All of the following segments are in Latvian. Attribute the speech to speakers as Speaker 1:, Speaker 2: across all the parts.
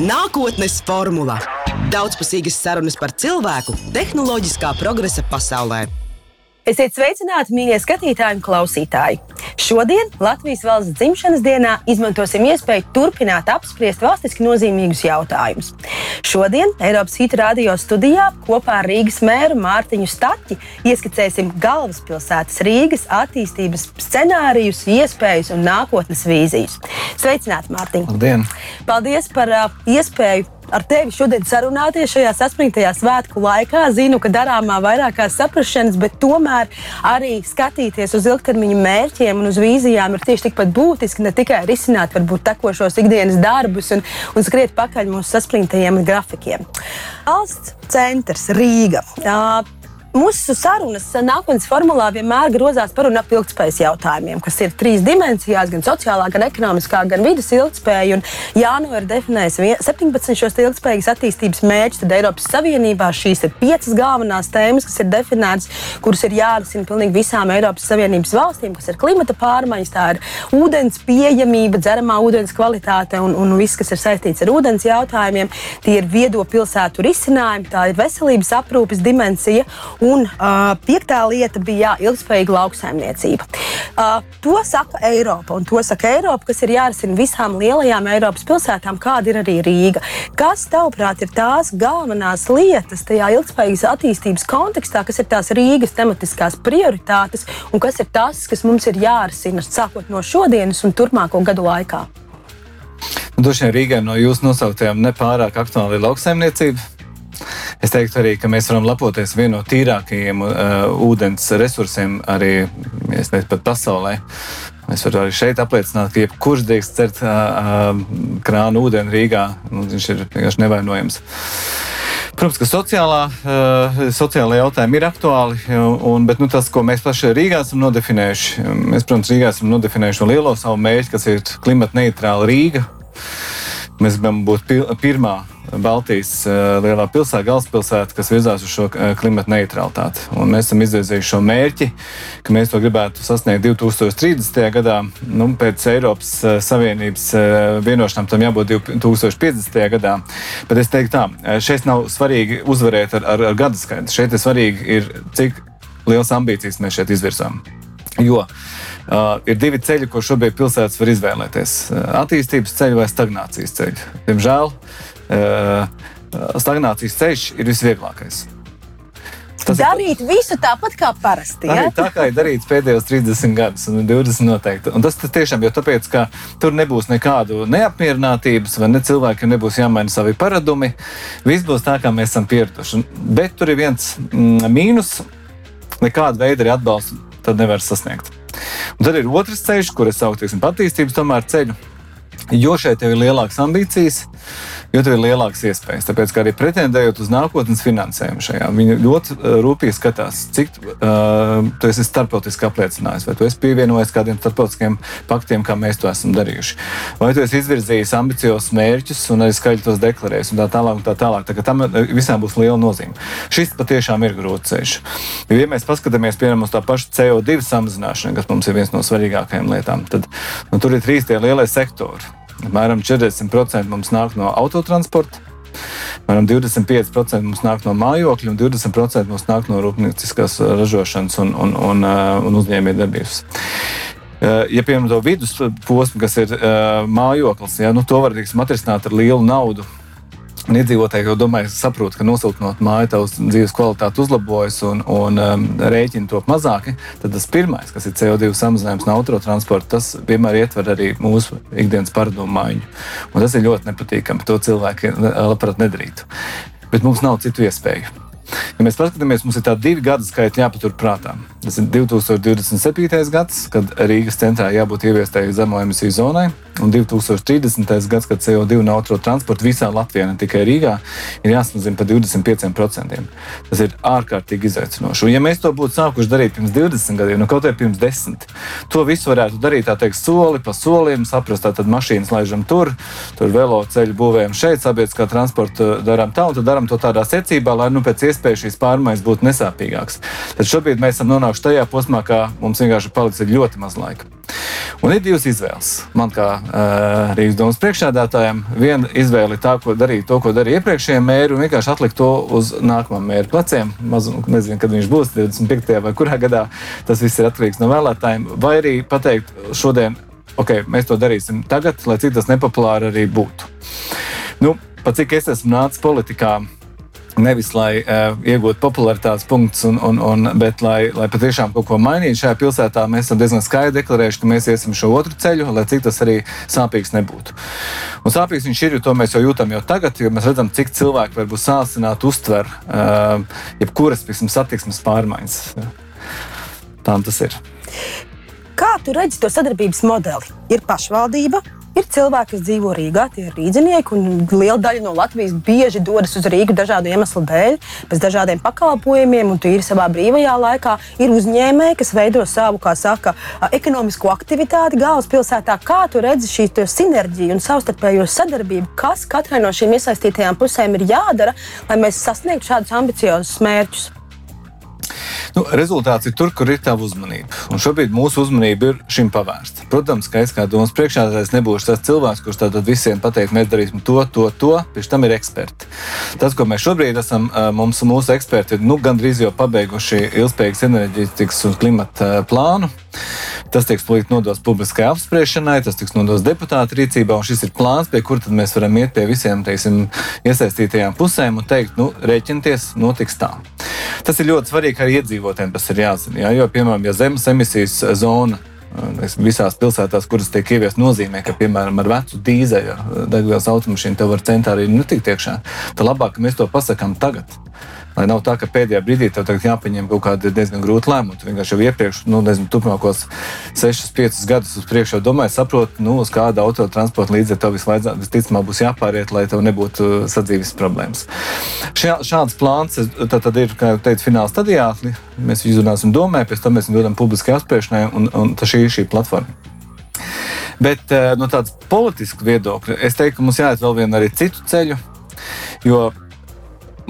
Speaker 1: Nākotnes formula - daudzpusīgas sarunas par cilvēku tehnoloģiskā progresa pasaulē.
Speaker 2: Esiet sveicināti, mīļie skatītāji un klausītāji! Šodien, Latvijas valsts dzimšanas dienā, izmantosim iespēju turpināt apspriest valstiski nozīmīgus jautājumus. Šodien Eiropas Hīta radio studijā kopā ar Rīgas mēru Mārtiņu Staķi ieskicēsim galvaspilsētas Rīgas attīstības scenārijus, iespējas un nākotnes vīzijas. Sveicināti, Mārtiņ!
Speaker 3: Labdien!
Speaker 2: Paldies par uh, iespēju ar tevi šodien sarunāties šajā saspringtajā svētku laikā. Zinu, ka darāmā vairākās saprašanas, bet tomēr arī skatīties uz ilgtermiņa mērķiem un uz vīzijām ir tieši tikpat būtiski. Ne tikai risināt varbūt tekošos ikdienas darbus un, un skriet pakaļ mūsu saspringtajiem grafikiem. Valsts centrs Rīga. Uh, Mūsu sarunas nākotnes formulā vienmēr grozās par un ap ilgspējas jautājumiem, kas ir trīs dimensijās, gan sociālā, gan ekonomiskā, gan vidas ilgspēja. Jānu ir definējis 17 šos ilgspējīgas attīstības mērķus, tad Eiropas Savienībā šīs ir piecas galvenās tēmas, kas ir definētas, kuras ir jārisina pilnīgi visām Eiropas Savienības valstīm, kas ir klimata pārmaiņas, tā ir ūdens pieejamība, dzeramā ūdens kvalitāte un, un viss, kas ir saistīts ar ūdens jautājumiem. Tie ir viedo pilsētu risinājumi, tā ir veselības aprūpes dimensija Un uh, piektā lieta bija jā, ilgspējīga lauksaimniecība. Uh, to saka Eiropa, un to saka Eiropa, kas ir jārisina visām lielajām Eiropas pilsētām, kāda ir arī Rīga. Kas, tavuprāt, ir tās galvenās lietas tajā ilgspējīgas attīstības kontekstā, kas ir tās Rīgas tematiskās prioritātes, un kas ir tas, kas mums ir jārisina sākot no šodienas un turpmāko gadu laikā?
Speaker 3: Droši vien Rīgai no jūsu nosauktajām nepārāk aktuāla ir lauksaimniecība. Es teiktu arī, ka mēs varam lepoties vienu no tīrākajiem uh, ūdens resursiem arī ne, pasaulē. Es varu arī šeit apliecināt, ka jebkurš drīkst dzert uh, uh, krānu ūdeni Rīgā. Nu, viņš ir vienkārši nevainojams. Protams, ka sociālā, uh, sociālā jautājuma ir aktuāli, un, bet nu, tas, ko mēs paši Rīgā esam nodefinējuši, mēs, protams, Rīgā esam nodefinējuši lielo savu mērķi, kas ir klimata neitrāla Rīga. Mēs gribam būt pirmā Baltijas uh, lielā pilsēta, galvaspilsēta, kas virzās uz šo uh, klimata neutralitāti. Un mēs esam izvirzījuši šo mērķi, ka mēs to gribētu sasniegt 2030. gadā. Nu, pēc Eiropas uh, Savienības vienošanām tam jābūt 2050. gadā. Bet es teiktu, tā, šeit nav svarīgi uzvarēt ar, ar, ar gada skaitu. Šeit ir svarīgi, ir, cik liels ambīcijas mēs šeit izvirzām. Jo uh, ir divi ceļi, ko šobrīd pilsētas var izvēlēties - attīstības ceļu vai stagnācijas ceļu. Diemžēl uh, stagnācijas ceļš ir visvieglākais.
Speaker 2: Tas darīt ir, visu tāpat kā parasti.
Speaker 3: Ja? Tā kā ir darīts pēdējos 30 gadus, un 20 noteikti. Un tas tiešām jau tāpēc, ka tur nebūs nekādu neapmierinātības, vai ne cilvēkiem nebūs jāmaina savi paradumi. Viss būs tā, kā mēs esam pieraduši. Bet tur ir viens mm, mīnus. Nekāda veida arī atbalstu tad nevar sasniegt. Un tad ir otrs ceļš, kur es saucu par attīstības ceļu. Jo šeit jau ir lielākas ambīcijas, jo tev ir lielākas iespējas. Tāpēc, arī pretendējot uz nākotnes finansējumu šajā, viņi ļoti uh, rūpīgi skatās, cik uh, tu esi starptautiski apliecinājis, vai tu esi pievienojies kādiem starptautiskiem paktiem, kā mēs to esam darījuši. Vai tu esi izvirzījis ambiciozus mērķus un arī skaļi tos deklarējis, un tā tālāk. Un tā tālāk. Tā, tam uh, visām būs liela nozīme. Šis patiešām ir grūts ceļš. Jo, ja mēs paskatāmies piemēram uz tā paša CO2 samazināšanu, kas mums ir viens no svarīgākajām lietām, tad nu, tur ir trīs tie lielie sektori Apmēram 40% mums nāk no autotransporta. Apmēram 25% mums nāk no mājokļa, un 20% mums nāk no rūpnieciskās ražošanas un, un, un, uh, un uzņēmējdarbības. Uh, ja piemēram to vidusposmu, kas ir uh, mājoklis, ja, nu, to var teiksim, atrisināt ar lielu naudu, Un iedzīvotāji jau domāju, saprot, ka nosiltinot māju, tavs dzīves kvalitāte uzlabojas un, un um, rēķini top mazāki. Tad tas pirmais, kas ir CO2 samazinājums no autotransporta, tas vienmēr ietver arī mūsu ikdienas paradumu maiņu. Un tas ir ļoti nepatīkami. To cilvēki labprāt nedarītu. Bet mums nav citu iespēju. Ja mēs paskatāmies, mums ir tādi divi gadu skaitļi jāpaturprātā. Tas ir 2027. gads, kad Rīgas centrā jābūt ieviestai zemo emisiju zonai, un 2030. gads, kad CO2 neutro transportu visā Latvijā, ne tikai Rīgā, ir jāsamazina par 25%. Tas ir ārkārtīgi izaicinoši. Un, ja mēs to būtu sākuši darīt pirms 20 gadiem, nu kaut vai pirms 10, to visu varētu darīt teikt, soli pa solim, saprast, tad mašīnas laižam tur, tur velo ceļu būvējam šeit, sabiedriskā transporta darām tā, un tad darām to tādā secībā, lai nu pēc iespējas šīs pārmaiņas būtu nesāpīgākas. Tad šobrīd mēs esam nonākuši tajā posmā, ka mums vienkārši palicis ļoti maz laika. Un ir divas izvēles. Man kā Rīgas domas priekšsēdētājam. Viena izvēle ir tā, ko darīt, to, ko darīja iepriekšējie mēri, un vienkārši atlikt to uz nākamā mēra pleciem. Mazu, nezinu, kad viņš būs 25. vai kurā gadā. Tas viss ir atkarīgs no vēlētājiem. Vai arī pateikt šodien, ok, mēs to darīsim tagad, lai cik tas nepopulāri arī būtu. Nu, pat cik es esmu nācis politikā, Nevis lai uh, iegūtu popularitātes punktus, un, un, un, bet lai, lai patiešām kaut ko mainītu šajā pilsētā, mēs esam diezgan skaidri deklarējuši, ka mēs iesim šo otru ceļu, lai cik tas arī sāpīgs nebūtu. Un sāpīgs viņš ir, jo to mēs jau jūtam jau tagad, jo mēs redzam, cik cilvēki varbūt sācināt uztver uh, jebkuras pieksim, satiksmes pārmaiņas. Tā tas ir.
Speaker 2: Kā tu redzi to sadarbības modeli? Ir pašvaldība, Ir cilvēki, kas dzīvo Rīgā, tie ir rīznieki, un liela daļa no Latvijas bieži dodas uz Rīgu dažādu iemeslu dēļ, pēc dažādiem pakalpojumiem, un tīri savā brīvajā laikā. Ir uzņēmēji, kas veido savu, kā saka, ekonomisko aktivitāti galvaspilsētā. Kā tu redzi šī sinerģija un savstarpējo sadarbību, kas katrai no šīm iesaistītajām pusēm ir jādara, lai mēs sasniegtu šādus ambiciozus mērķus?
Speaker 3: Nu, rezultāts ir tur, kur ir tava uzmanība. Un šobrīd mūsu uzmanība ir šim pavērsta. Protams, ka es kā domas priekšādātājs nebūšu tas cilvēks, kurš tātad visiem pateiks, mēs darīsim to, to, to. Pēc tam ir eksperti. Tas, ko mēs šobrīd esam, mums mūsu eksperti ir nu, gandrīz jau pabeiguši ilgspējīgas enerģētikas un klimata plānu. Tas tiks nodots publiskai apspriešanai, tas tiks nodots deputātu rīcībā, un šis ir plāns, pie kura mēs varam iet pie visiem teiksim, iesaistītajām pusēm un teikt, nu, rēķinieties, notiks tā. Tas ir ļoti svarīgi arī iedzīvotājiem, tas ir jāzina. Jā, jo, piemēram, ja zemes emisijas zona visās pilsētās, kuras tiek ieviestas, nozīmē, ka, piemēram, ar vecu dīzeļu degvielas automašīnu te var centrā arī netikt iekšā. Tad labāk, ka mēs to pasakām tagad. Lai nav tā, ka pēdējā brīdī tev jāpieņem kaut kāda diezgan grūta lēmuma. Tu vienkārši jau iepriekš, nu, nezinu, turpmākos 6, 5 gadus uz priekšu jau domāji, saproti, nu, uz kāda autotransporta līdzekļa tev visticamāk būs jāpāriet, lai tev nebūtu sadzīves problēmas. Šā, šāds plāns tad, tad ir, kā jau teicu, fināla stadijā. Mēs izrunāsim domē, pēc tam mēs viņu dodam publiskai apspriešanai, un, un šī ir šī platforma. Bet eh, no tādas politiskas viedokļa es teiktu, ka mums jāiet vēl vienu citu ceļu. Jo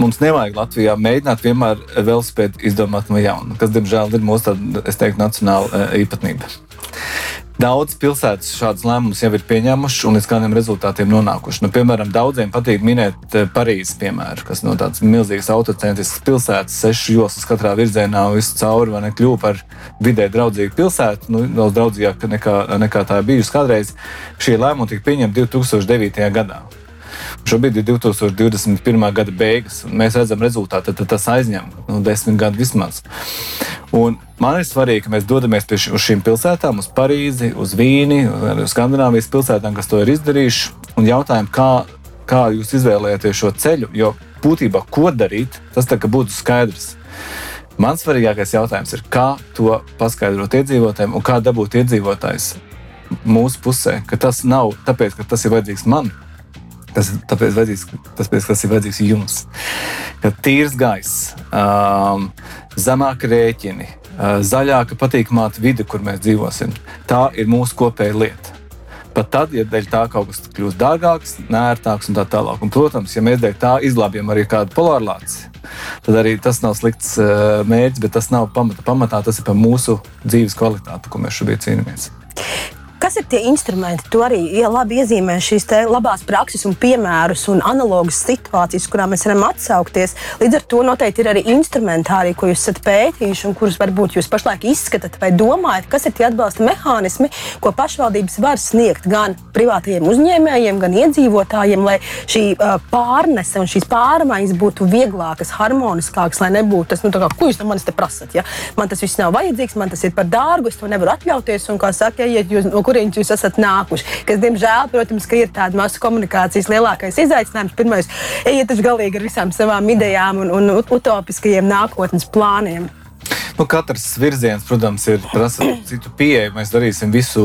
Speaker 3: mums nevajag Latvijā mēģināt vienmēr velospēdu izdomāt no jauna, kas, diemžēl, ir mūsu tāda, teiktu, nacionāla e, īpatnība. Daudz pilsētas šādus lēmumus jau ir pieņēmušas un līdz kādiem rezultātiem nonākuši. Nu, piemēram, daudziem patīk minēt e, Parīzes piemēru, kas no tādas milzīgas autocentriskas pilsētas, sešu joslas katrā virzienā visu cauri, vai ne kļuva par vidē draudzīgu pilsētu, nu, daudz draudzīgāku nekā, nekā tā bijusi kādreiz. Šie lēmumi tika pieņemti 2009. gadā. Šobrīd ir 2021. gada beigas, un mēs redzam rezultātu. Tad tas aizņem nu, desmit gadu vismaz. Un man ir svarīgi, ka mēs dodamies pie š, uz šīm pilsētām, uz Parīzi, uz Vīni, uz Skandināvijas pilsētām, kas to ir izdarījuši, un jautājam, kā, kā jūs izvēlēties šo ceļu. Jo būtībā, ko darīt, tas tā būtu skaidrs. Mans svarīgākais jautājums ir, kā to paskaidrot iedzīvotājiem un kā dabūt iedzīvotājus mūsu pusē, ka tas nav tāpēc, ka tas ir vajadzīgs man, Tas, tāpēc, vajadzīgs, tāpēc tas ir vajadzīgs jums. Kad tīrs gaiss, um, zemāki rēķini, uh, zaļāka, patīkamāka vide, kur mēs dzīvosim, tā ir mūsu kopēja lieta. Pat tad, ja dēļ tā kaut kas kļūst dārgāks, nērtāks un tā tālāk. Un, protams, ja mēs dēļ tā izglābjam arī kādu polārlāci, tad arī tas nav slikts uh, mērķis, bet tas nav pamatā. pamatā tas ir par mūsu dzīves kvalitāti, ko mēs šobrīd cīnāmies.
Speaker 2: Kas ir tie instrumenti? Tu arī ja labi iezīmē šīs labās prakses un piemērus un analogas situācijas, kurām mēs varam atsaukties. Līdz ar to noteikti ir arī instrumentāri, ko jūs esat pētījuši un kurus varbūt jūs pašlaik izskatāt vai domājat, kas ir tie atbalsta mehānismi, ko pašvaldības var sniegt gan privātajiem uzņēmējiem, gan iedzīvotājiem, lai šī uh, pārnese un šīs pārmaiņas būtu vieglākas, harmoniskākas, lai nebūtu tas, nu, kā, ko jūs no manis te prasat. Ja? Man tas viss nav vajadzīgs, man tas ir par dārgu, es to nevaru atļauties. Un, kā saka, ja jūs no kurienes jūs esat nākuši. Kas, diemžēl, protams, ir tāda masu komunikācijas lielākais izaicinājums. Pirmais, ejiet taču galīgi ar visām savām idejām un, un utopiskajiem nākotnes plāniem.
Speaker 3: Nu, katrs virziens, protams, ir prasa citu pieeju. Mēs darīsim visu,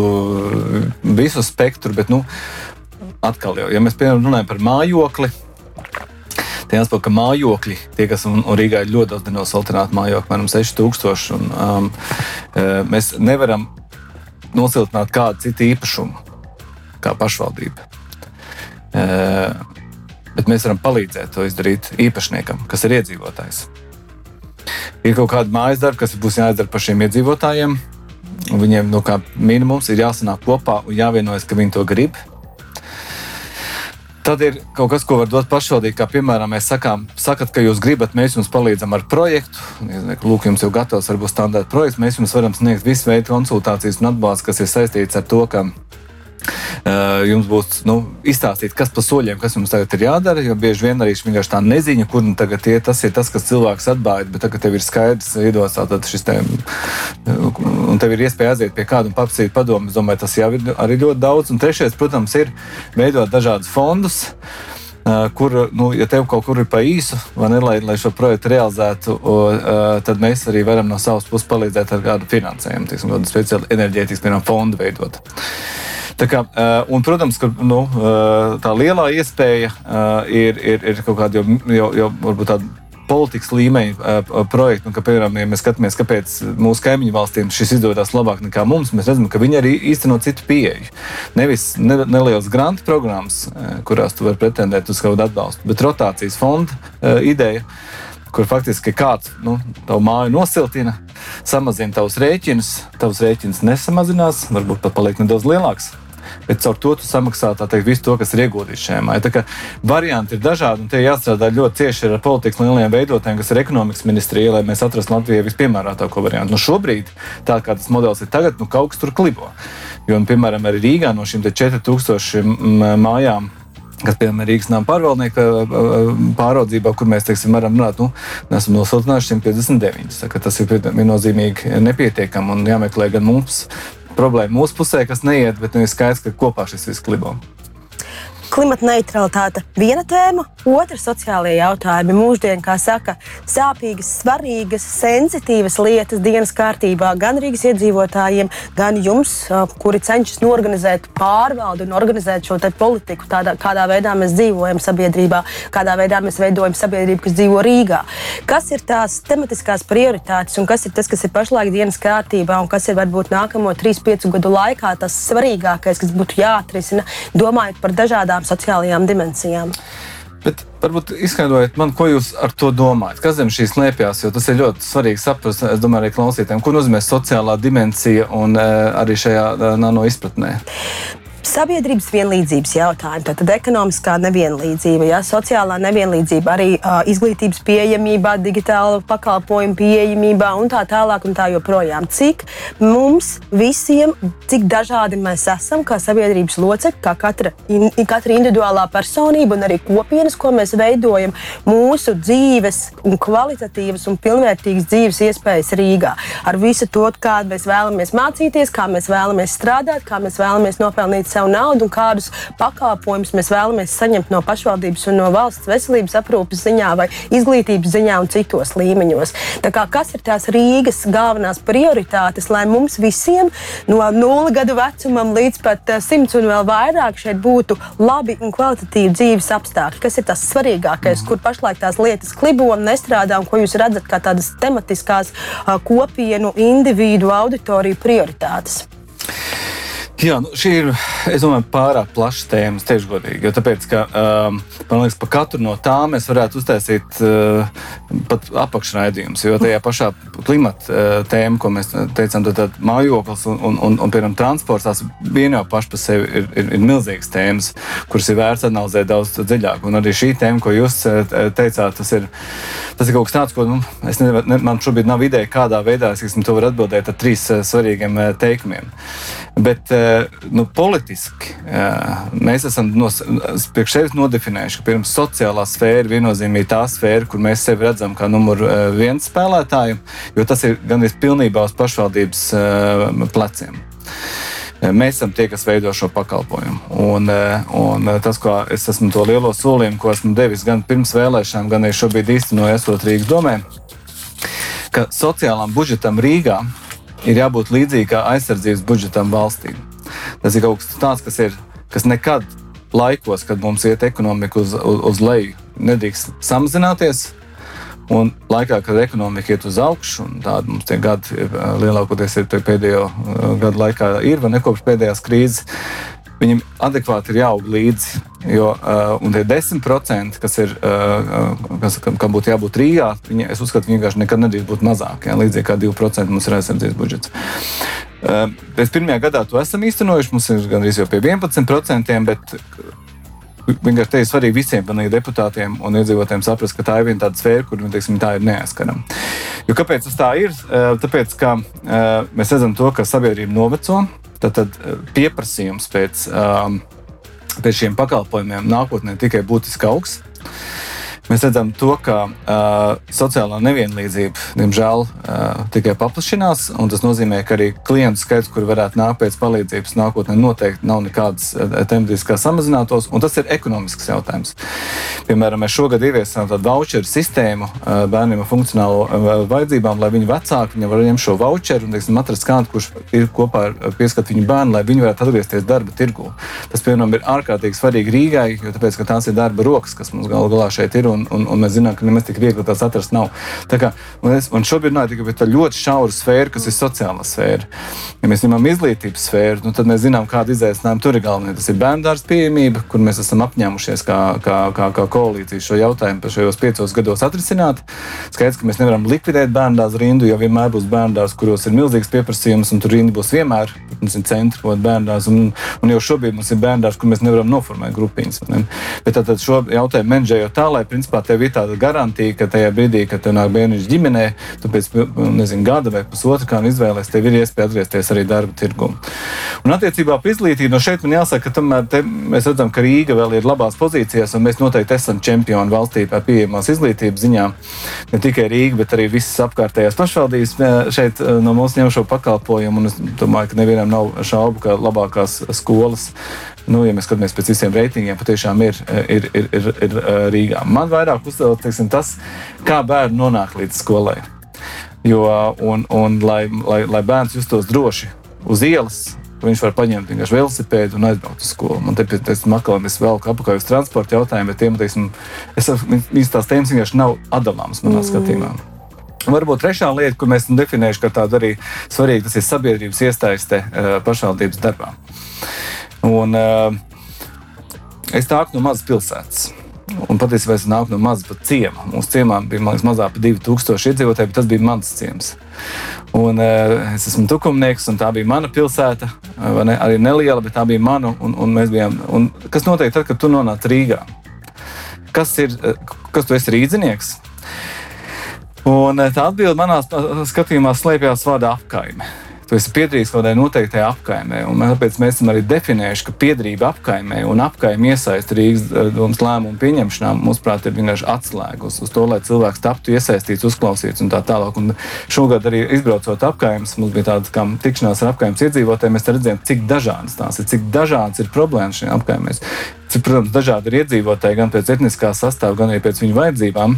Speaker 3: visu spektru, bet, nu, atkal, jau, ja mēs piemēram runājam par mājokli, tad jāsaka, ka mājokļi, tie, kas un, un Rīgā ir ļoti daudz dinosaltinātu mājokļu, apmēram 6000, un um, e, mēs nevaram nosiltināt kādu citu īpašumu, kā pašvaldība. E, bet mēs varam palīdzēt to izdarīt īpašniekam, kas ir iedzīvotājs. Ir kaut kāda mājas darba, kas būs jāizdara pašiem iedzīvotājiem. Viņiem nu, minimums ir jāsanāk kopā un jāvienojas, ka viņi to grib. Tad ir kaut kas, ko var dot pašvaldībai. Kā piemēram, mēs sakām, sakat, ka jūs gribat, mēs jums palīdzam ar projektu. Lūk, jums jau gatavs varbūt standarta projekts. Mēs jums varam sniegt visu veidu konsultācijas un atbalstu, kas ir saistīts ar to, ka jums būs nu, izstāstīt, kas pa soļiem, kas jums tagad ir jādara. Jo bieži vien arī vienkārši tā neziņa, kur nu tagad iet, tas ir tas, kas cilvēks atbāja. Bet tagad tev ir skaidrs, idos šis te, un tev ir iespēja aiziet pie kāda un paprasīt padomu. Es domāju, tas jau ir arī ļoti daudz. Un trešais, protams, ir veidot dažādus fondus. Kur, nu, ja tev kaut kur ir pa īsu, ne, lai, lai šo projektu realizētu, uh, tad mēs arī varam no savas puses palīdzēt ar kādu finansējumu, tiksim, kādu speciālu enerģētikas fondu veidot. Tā kā, uh, un, protams, ka nu, uh, tā lielā iespēja uh, ir, ir, ir kaut kāda jau, jau, jau varbūt tāda politikas līmeņa projekti. Un, ka, piemēram, ja mēs skatāmies, kāpēc mūsu kaimiņu valstīm šis izdodas labāk nekā mums, mēs redzam, ka viņi arī īsteno citu pieeju. Nevis ne, nelielas grantu programmas, kurās tu vari pretendēt uz kādu atbalstu, bet rotācijas fonda ideja kur faktiski kāds nu, tavu māju nosiltina, samazina tavus rēķinus, tavs rēķins nesamazinās, varbūt pat paliek nedaudz lielāks bet caur to tu samaksā teikt, visu to, kas ir ieguldīts šajā mājā. Varianti ir dažādi, un tie jāstrādā ļoti cieši ar politikas lielajiem veidotājiem, kas ir ekonomikas ministrija, lai mēs atrastu Latvijai vispiemērotāko variantu. Nu, šobrīd, tā kā tas modelis ir tagad, nu, kaut kas tur klibo. Jo, nu, piemēram, arī Rīgā no šīm 4000 mājām kas, piemēram, ir Rīgas nama pārvaldnieka pāraudzībā, kur mēs teiksim, varam runāt, nu, esam nosiltinājuši 159. Tas ir viennozīmīgi nepietiekami un jāmeklē gan mums problēma mūsu pusē, kas neiet, bet nu, ir skaidrs, ka kopā šis viss klibo.
Speaker 2: Klimata neutralitāte viena tēma, otra sociālajie jautājumi. Mūždien, kā saka, sāpīgas, svarīgas, sensitīvas lietas dienas kārtībā gan Rīgas iedzīvotājiem, gan jums, kuri cenšas norganizēt pārvaldu un organizēt šo politiku, tādā, kādā veidā mēs dzīvojam sabiedrībā, kādā veidā mēs veidojam sabiedrību, kas dzīvo Rīgā. Kas ir tās tematiskās prioritātes un kas ir tas, kas ir pašlaik dienas kārtībā un kas ir varbūt nākamo 3-5 gadu laikā tas svarīgākais, kas būtu jāatrisina, domājot par dažādām sociālajām dimensijām.
Speaker 3: Bet varbūt izskaidrojiet man, ko jūs ar to domājat. Kas zem šīs slēpjas, jo tas ir ļoti svarīgi saprast, es domāju, arī klausītājiem, ko nozīmē sociālā dimensija un uh, arī šajā uh, nano izpratnē.
Speaker 2: Sabiedrības vienlīdzības jautājumi, tad ekonomiskā nevienlīdzība, ja, sociālā nevienlīdzība, arī uh, izglītības pieejamībā, digitāla pakalpojuma pieejamībā un tā tālāk. Un tā joprojām. Cik mums visiem, cik dažādi mēs esam, kā sabiedrības locekļi, kā katra, in, katra individuālā personība un arī kopienas, ko mēs veidojam, mūsu dzīves un kvalitatīvas un pilnvērtīgas dzīves iespējas Rīgā. Ar visu to, kādu mēs vēlamies mācīties, kā mēs vēlamies strādāt, kā mēs vēlamies nopelnīt savu naudu un kādus pakalpojumus mēs vēlamies saņemt no pašvaldības un no valsts veselības aprūpes ziņā vai izglītības ziņā un citos līmeņos. Tā kā, kas ir tās Rīgas galvenās prioritātes, lai mums visiem no nulles gadu vecumam līdz pat eh, simts un vēl vairāk šeit būtu labi un kvalitatīvi dzīves apstākļi? Kas ir tas svarīgākais, kur pašlaik tās lietas klibo un nestrādā, un ko jūs redzat kā tādas tematiskās uh, kopienu, individu, auditoriju prioritātes?
Speaker 3: Jā, nu, šī ir domāju, pārāk plaša tēma, tieši godīgi. Tāpēc, ka, um, man liekas, par katru no tām mēs varētu uztaisīt uh, pat apakšraidījumus. Jo tajā pašā klimata uh, tēmā, ko mēs teicām, tad, tad mājoklis un, un, un, un piemēram, transports, tās vien jau pašas par sevi ir, ir, ir milzīgas tēmas, kuras ir vērts analizēt daudz dziļāk. Un arī šī tēma, ko jūs uh, teicāt, tas ir, tas ir kaut kas tāds, ko nu, nevar, ne, man šobrīd nav ideja, kādā veidā es esmu, to varu atbildēt ar trīs uh, svarīgiem uh, teikumiem. Bet, uh, nu, politiski mēs esam nos, priekš sevis nodefinējuši, ka pirms sociālā sfēra viennozīmīgi tā sfēra, kur mēs sevi redzam kā numuru viens spēlētāju, jo tas ir gandrīz pilnībā uz pašvaldības pleciem. Mēs esam tie, kas veido šo pakalpojumu. Un, un tas, ko es esmu to lielo solījumu, ko esmu devis gan pirms vēlēšanām, gan arī šobrīd īstenojot, Rīgas domē, ka sociālām budžetam Rīgā ir jābūt līdzīgam aizsardzības budžetam valstī. Tas ir kaut kas tāds, kas, ir, kas nekad laikos, kad mums iet ekonomika uz, uz, uz leju, nedrīkst samazināties. Un laikā, kad ekonomika iet uz augšu, un tāda mums tie gadi lielākoties ir pēdējo gadu laikā, ir vai ne kopš pēdējās krīzes, viņam adekvāti ir jāaug līdzi. Jo, uh, un tie 10%, kas ir, uh, kas, kam, kam būtu jābūt Rīgā, viņi, es uzskatu, viņi vienkārši nekad nedrīkst būt mazāki. Ja, līdzīgi kā 2% mums ir aizsardzības budžets. Uh, pēc pirmajā gadā to esam īstenojuši. Mums ir gandrīz jau pie 11%, bet vienkārši te ir svarīgi visiem deputātiem un iedzīvotājiem saprast, ka tā ir viena tāda sfēra, kur teiksim, tā ir neaizskarama. Jo kāpēc tas tā ir? Tāpēc, ka mēs redzam to, ka sabiedrība noveco, tad, tad pieprasījums pēc, pēc šiem pakalpojumiem nākotnē tikai būtiski augs. Mēs redzam, to, ka uh, sociālā nevienlīdzība, diemžēl, uh, tikai paplašinās. Tas nozīmē, ka arī klientu skaits, kur varētu nākt pēc palīdzības, nākotnē noteikti nav nekādas tendences, kā samazinātos. Tas ir ekonomisks jautājums. Piemēram, mēs šogad ieviesām tādu voucheru sistēmu uh, bērniem ar funkcionālo uh, vajadzībām, lai viņu vecāki viņu var ņemt šo voucheru un teiksim, atrast kādu, kurš ir kopā ar pieskatu viņu bērnu, lai viņi varētu atgriezties darba tirgū. Tas, piemēram, ir ārkārtīgi svarīgi Rīgai, jo tāpēc, tās ir darba rokas, kas mums galu galā šeit ir un, un, un mēs zinām, ka nemaz tik viegli tās atrast nav. Tā kā, un es, un šobrīd runāju tikai par tādu ļoti šauru sfēru, kas ir sociālā sfēra. Ja mēs ņemam izglītības sfēru, nu, tad mēs zinām, kāda izaicinājuma tur ir galvenā. Tas ir bērnu pieejamība, kur mēs esam apņēmušies kā, kā, kā, kā koalīcija šo jautājumu par šajos piecos gados atrisināt. Skaidrs, ka mēs nevaram likvidēt bērnu dārza rindu, jo vienmēr būs bērnu dārza, kuros ir milzīgs pieprasījums, un tur rinda būs vienmēr. Mums ir centri, ko bērnu dārza, un, un jau šobrīd mums ir bērnu dārza, kur mēs nevaram noformēt grupiņas. Ne? Bet tad šo jautājumu menedžējot tā, lai principā tev ir tāda garantija, ka tajā brīdī, kad tev nāk bērniņš ģimenē, tu pēc nezinu, gada vai pusotra kā izvēlēsies, tev ir iespēja atgriezties arī darba tirgū. Un attiecībā par izglītību, no šeit man jāsaka, ka tomēr te, mēs redzam, ka Rīga vēl ir labās pozīcijās, un mēs noteikti esam čempioni valstī par pieejamās izglītības ziņā. Ne tikai Rīga, bet arī visas apkārtējās pašvaldības šeit no mums ņem šo pakalpojumu, un es domāju, ka nevienam nav šaubu, ka labākās skolas nu, ja mēs skatāmies pēc visiem reitingiem, patiešām ir, ir, ir, ir, ir Rīgā. Man vairāk uztrauc tas, kā bērni nonāk līdz skolai. Jo, un, un lai, lai, lai bērns justos droši uz ielas, viņš var paņemt vienkārši velosipēdu un aizbraukt uz skolu. Man te pēc tam es vēl apakaļ uz transporta jautājumu, bet tiem, teiksim, es, viņas tās tēmas vienkārši nav atdalāmas manā mm. skatījumā. Varbūt trešā lieta, ko mēs esam definējuši kā tādu arī svarīgu, tas ir sabiedrības iesaiste pašvaldības darbā. Un, uh, es nāku no mazas pilsētas. Un patiesībā es nāku no mazas ciema. Mūsu ciemā bija liekas, mazāk par 2000 iedzīvotāju, bet tas bija mans ciems. Un, uh, es esmu tukumnieks, un tā bija mana pilsēta. Ne, arī neliela, bet tā bija mana. Un, un bijām, un kas notiek tad, kad tu nonāc Rīgā? Kas ir, kas tu esi rīznieks? Un tā atbilde manā skatījumā slēpjas vārdā apkaime tu esi piederīgs kaut kādai noteiktai apkaimē. Tāpēc mēs esam arī definējuši, ka piederība apkaimē un apkaimē iesaist Rīgas eh, domas lēmumu pieņemšanā, mūsuprāt, ir vienkārši atslēga uz, to, lai cilvēks taptu iesaistīts, uzklausīts un tā tālāk. Un šogad arī izbraucot apkaimes, mums bija tāda kā tikšanās ar apkaimes iedzīvotājiem, mēs redzējām, cik dažādas tās ir, cik dažādas ir problēmas šajā apkaimēs. Cik, protams, dažādi ir iedzīvotāji gan pēc etniskā sastāvā, gan arī pēc viņu vajadzībām.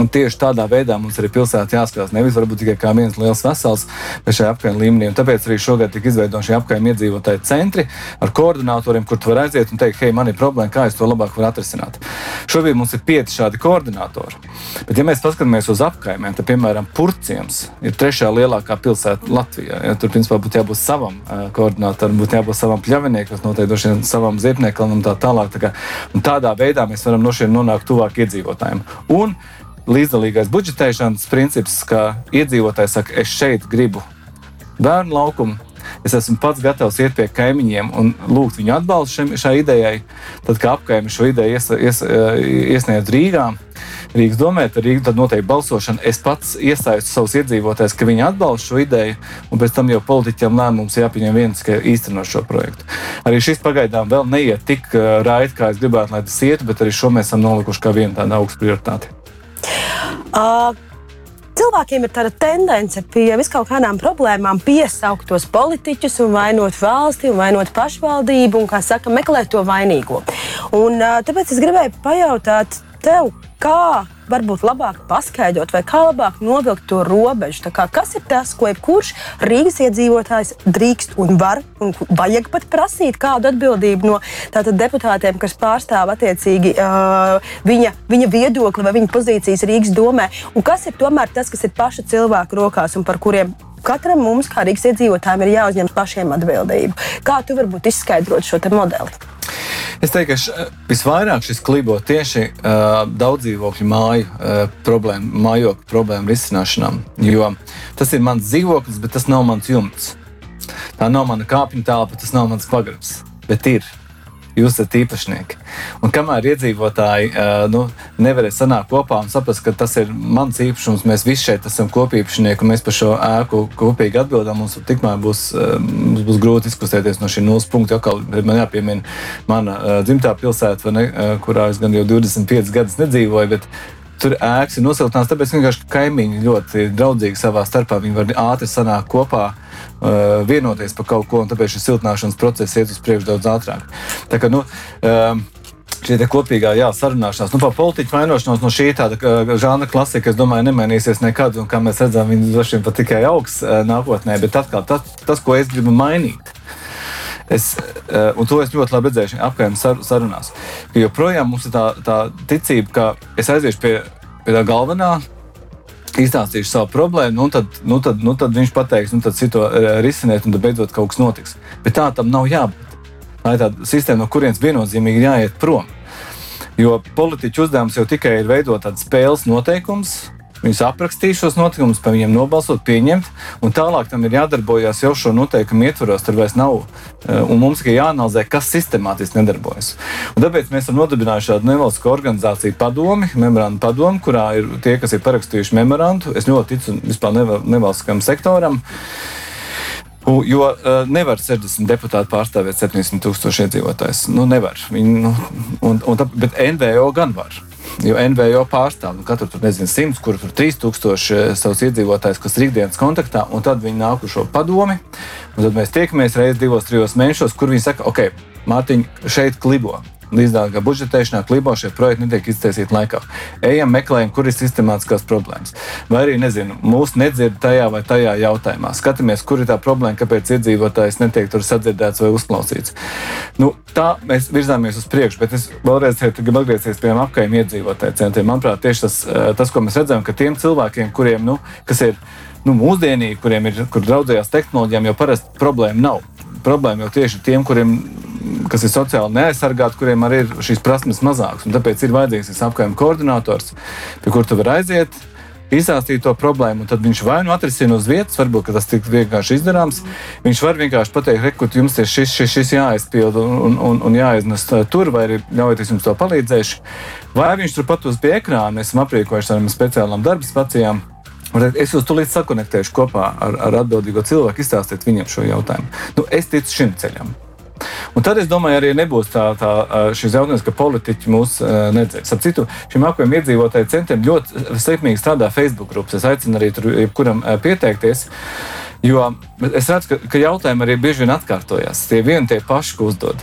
Speaker 3: Un tieši tādā veidā mums arī pilsētā jāskatās. Nevis varbūt tikai kā viens liels vesels, bet šajā apkaimē līmenī. Un tāpēc arī šogad tika izveidoti šie apkaimē iedzīvotāji centri ar koordinatoriem, kur tu vari aiziet un teikt, hei, man ir problēma, kā es to labāk varu atrisināt. Šobrīd mums ir pieci šādi koordinatori. Bet, ja mēs paskatāmies uz apkaimēm, tad, piemēram, Purciems ir trešā lielākā pilsēta Latvijā. Ja? Tur, principā, būtu jābūt savam uh, koordinatoram, būtu jābūt savam pļaviniekam, noteikti savam ziepniekam un tā tālāk. Tā kā, un tādā veidā mēs varam no šiem nonākt tuvāk iedzīvotājiem. Un līdzdalīgais budžetēšanas princips, ka iedzīvotājs saka, es šeit gribu bērnu laukumu. Es esmu pats gatavs iet pie kaimiņiem un lūgt viņu atbalstu šai idejai. Tad, kad apkaimi šo ideju ies, ies, iesniedz Rīgā, Rīgas domē, tad Rīga tad notiek balsošana. Es pats iesaistu savus iedzīvotājus, ka viņi atbalsta šo ideju, un pēc tam jau politiķiem lēmums jāpieņem viens, ka īsteno šo projektu. Arī šis pagaidām vēl neiet tik raiti, kā es gribētu, lai tas ietu, bet arī šo mēs esam nolikuši kā vienu tādu augstu prioritāti.
Speaker 2: Uh, cilvēkiem ir tāda tendence pie viskaut kādām problēmām piesaukt tos politiķus un vainot valsti un vainot pašvaldību un, kā saka, meklēt to vainīgo. Un, tāpēc es gribēju pajautāt tev, kā varbūt labāk paskaidrot, vai kā labāk novilkt to robežu. Kā, kas ir tas, ko jebkurš Rīgas iedzīvotājs drīkst un var un vajag pat prasīt kādu atbildību no tātad, deputātiem, kas pārstāv attiecīgi uh, viņa, viņa viedokli vai viņa pozīcijas Rīgas domē, un kas ir tomēr tas, kas ir paša cilvēka rokās un par kuriem katram mums, kā Rīgas iedzīvotājiem, ir jāuzņem pašiem atbildību. Kā tu varbūt izskaidrot šo modeli?
Speaker 3: Es teiktu, ka visvairāk šis klibo tieši uh, daudz dzīvokļu māju uh, problēmu, mājokļu problēmu risināšanām. Jo tas ir mans dzīvoklis, bet tas nav mans jumts. Tā nav mana kāpņu telpa, tas nav mans pagrabs. Bet ir jūs esat īpašnieki. Un kamēr iedzīvotāji uh, nu, nevarēs sanākt kopā un saprast, ka tas ir mans īpašums, mēs visi šeit esam kopīpašnieki un mēs par šo ēku kopīgi atbildam, mums tikmēr būs, uh, mums būs grūti izkustēties no šī nulles punkta. Atkal man jāpiemina mana uh, dzimtā pilsēta, ne, uh, kurā es gan jau 25 gadus nedzīvoju. Tur ēkas ir nosiltināts, tāpēc vienkārši kaimiņi ļoti draudzīgi savā starpā. Viņi var ātri sanākt kopā, uh, vienoties par kaut ko, un tāpēc šis siltināšanas process iet uz priekšu daudz ātrāk. Tā kā, nu, uh, šī kopīgā jā, sarunāšanās. Nu, par politiķu vainošanos no šī tāda žanra klasika, es domāju, nemainīsies nekad. Un, kā mēs redzam, viņi droši vien pat tikai augs uh, nākotnē. Bet atkal tas, tas, ko es gribu mainīt. Es, uh, un to es ļoti labi redzēju apgājuma sar, sarunās. Jo projām mums ir tā, tā ticība, ka es aiziešu pie, pie tā galvenā izstāstīšu savu problēmu, nu tad, nu tad, nu tad viņš pateiks, nu tad cito eh, risiniet, un tad beidzot kaut kas notiks. Bet tā tam nav jābūt. Tā ir tāda sistēma, no kurienes viennozīmīgi jāiet prom. Jo politiķu uzdevums jau tikai ir veidot tādu spēles noteikumus, Viņus aprakstīt šos notikumus, par viņiem nobalsot, pieņemt, un tālāk tam ir jādarbojas jau šo noteikumu ietvaros. Tur vairs nav. Eh, un mums ir jāanalizē, kas sistemātiski nedarbojas. Un tāpēc mēs esam nodibinājuši šādu nevalstisko organizāciju padomi, memorandu padomu, kurā ir tie, kas ir parakstījuši memorandu. Es ļoti ticu vispār nevalstiskam sektoram. Jo uh, nevar 60 deputāti pārstāvēt 700 tūkstošu iedzīvotājus. Nu, nevar. Viņi, nu, un, un tā, bet NVO gan var. Jo NVO pārstāv nu, katru tur nezinu, simts, kur tur 3000 eh, savus iedzīvotājus, kas ir ikdienas kontaktā, un tad viņi nāk uz šo padomi. Tad mēs tiekamies reizes divos, trijos mēnešos, kur viņi saka, ok, Mārtiņ, šeit klibo līdzdalīgā budžetēšanā, klibo šie projekti netiek iztaisīti laikā. Ejam, meklējam, kur ir sistemātiskās problēmas. Vai arī, nezinu, mūs nedzird tajā vai tajā jautājumā. Skatāmies, kur ir tā problēma, kāpēc iedzīvotājs netiek tur sadzirdēts vai uzklausīts. Nu, tā mēs virzāmies uz priekšu, bet es vēlreiz gribu atgriezties pie apkaimē iedzīvotāju centriem. Manuprāt, tieši tas, eh, tas, ko mēs redzam, ka tiem cilvēkiem, kuriem, nu, ir nu, mūsdienīgi, kuriem ir kur draudzējās tehnoloģijām, jau parasti problēma nav. Problēma jau tieši tiem, kuriem kas ir sociāli neaizsargāti, kuriem arī ir šīs prasmes mazākas. Tāpēc ir vajadzīgs šis apgājuma koordinators, pie kura tu vari aiziet. Izstāstīt to problēmu, tad viņš vai nu atrisina uz vietas, varbūt tas tik vienkārši izdarāms. Viņš var vienkārši pateikt, ka jums ir šis, šis, šis jāaizpild un, un, un jāiznes tur, vai arī ļaujiet, es jums to palīdzēšu. Vai viņš turpat uz ekrāna, mēs esam aprīkojuši ar speciālām darba stacijām. Es jūs tulīt sakonektēšu kopā ar, ar atbildīgo cilvēku, izstāstiet viņam šo jautājumu. Nu, es ticu šim ceļam. Un tad es domāju, arī nebūs tā, tā, šis jautājums, ka politiķi mūs nedzēs. Ap citu, šim apgājuma iedzīvotāju centriem ļoti sekmīgi strādā Facebook grupas. Es aicinu arī tur jebkuram pieteikties. Jo es redzu, ka, ka jautājumi arī bieži vien atkārtojas. Tie vieni tie paši, ko uzdod.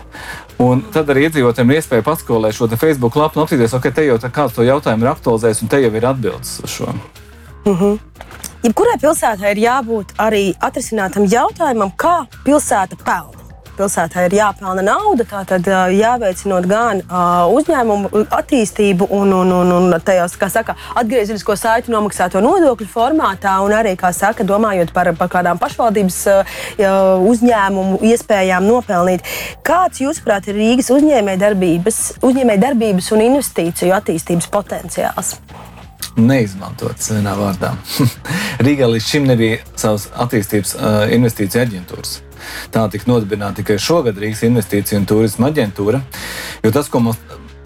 Speaker 3: Un tad arī iedzīvotājiem ir iespēja paskolēt šo Facebook lapu un apstīties, ok, te jau kāds to jautājumu ir aktualizējis, un te jau ir atbildes uz šo.
Speaker 2: Uh -huh. Jebkurai pilsētai ir jābūt arī atrisinātam jautājumam, kā pilsēta pelna pilsētā ir jāpelna nauda, tātad jāveicinot gan uzņēmumu attīstību un, un, un, un tajos, kā saka, atgriezenisko saiti nomaksāto nodokļu formātā, un arī, kā saka, domājot par, par kādām pašvaldības uzņēmumu iespējām nopelnīt. Kāds, jūsuprāt, ir Rīgas uzņēmējdarbības, uzņēmējdarbības un investīciju attīstības potenciāls?
Speaker 3: neizmantots vienā vārdā. Rīgā līdz šim nebija savas attīstības uh, investīciju aģentūras. Tā tika nodibināta tikai šogad Rīgas Investīciju un Turisma aģentūra. Jo tas, ko mums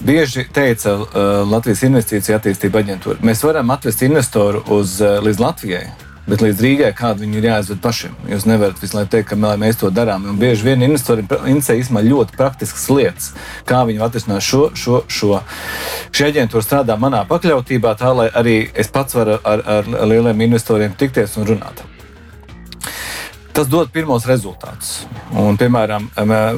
Speaker 3: bieži teica uh, Latvijas Investīcija attīstība aģentūra, mēs varam atvest investoru uz, uh, līdz Latvijai. Bet līdz Rīgai kādu viņi ir jāizved pašiem. Jūs nevarat visu laiku teikt, ka mēs to darām. Un bieži vien investori interesē īstenībā ļoti praktiskas lietas, kā viņi atrisinās šo, šo, šo. Šī aģentūra strādā manā pakļautībā, tā lai arī es pats varu ar, ar lieliem investoriem tikties un runāt. Tas dod pirmos rezultātus. Un, piemēram,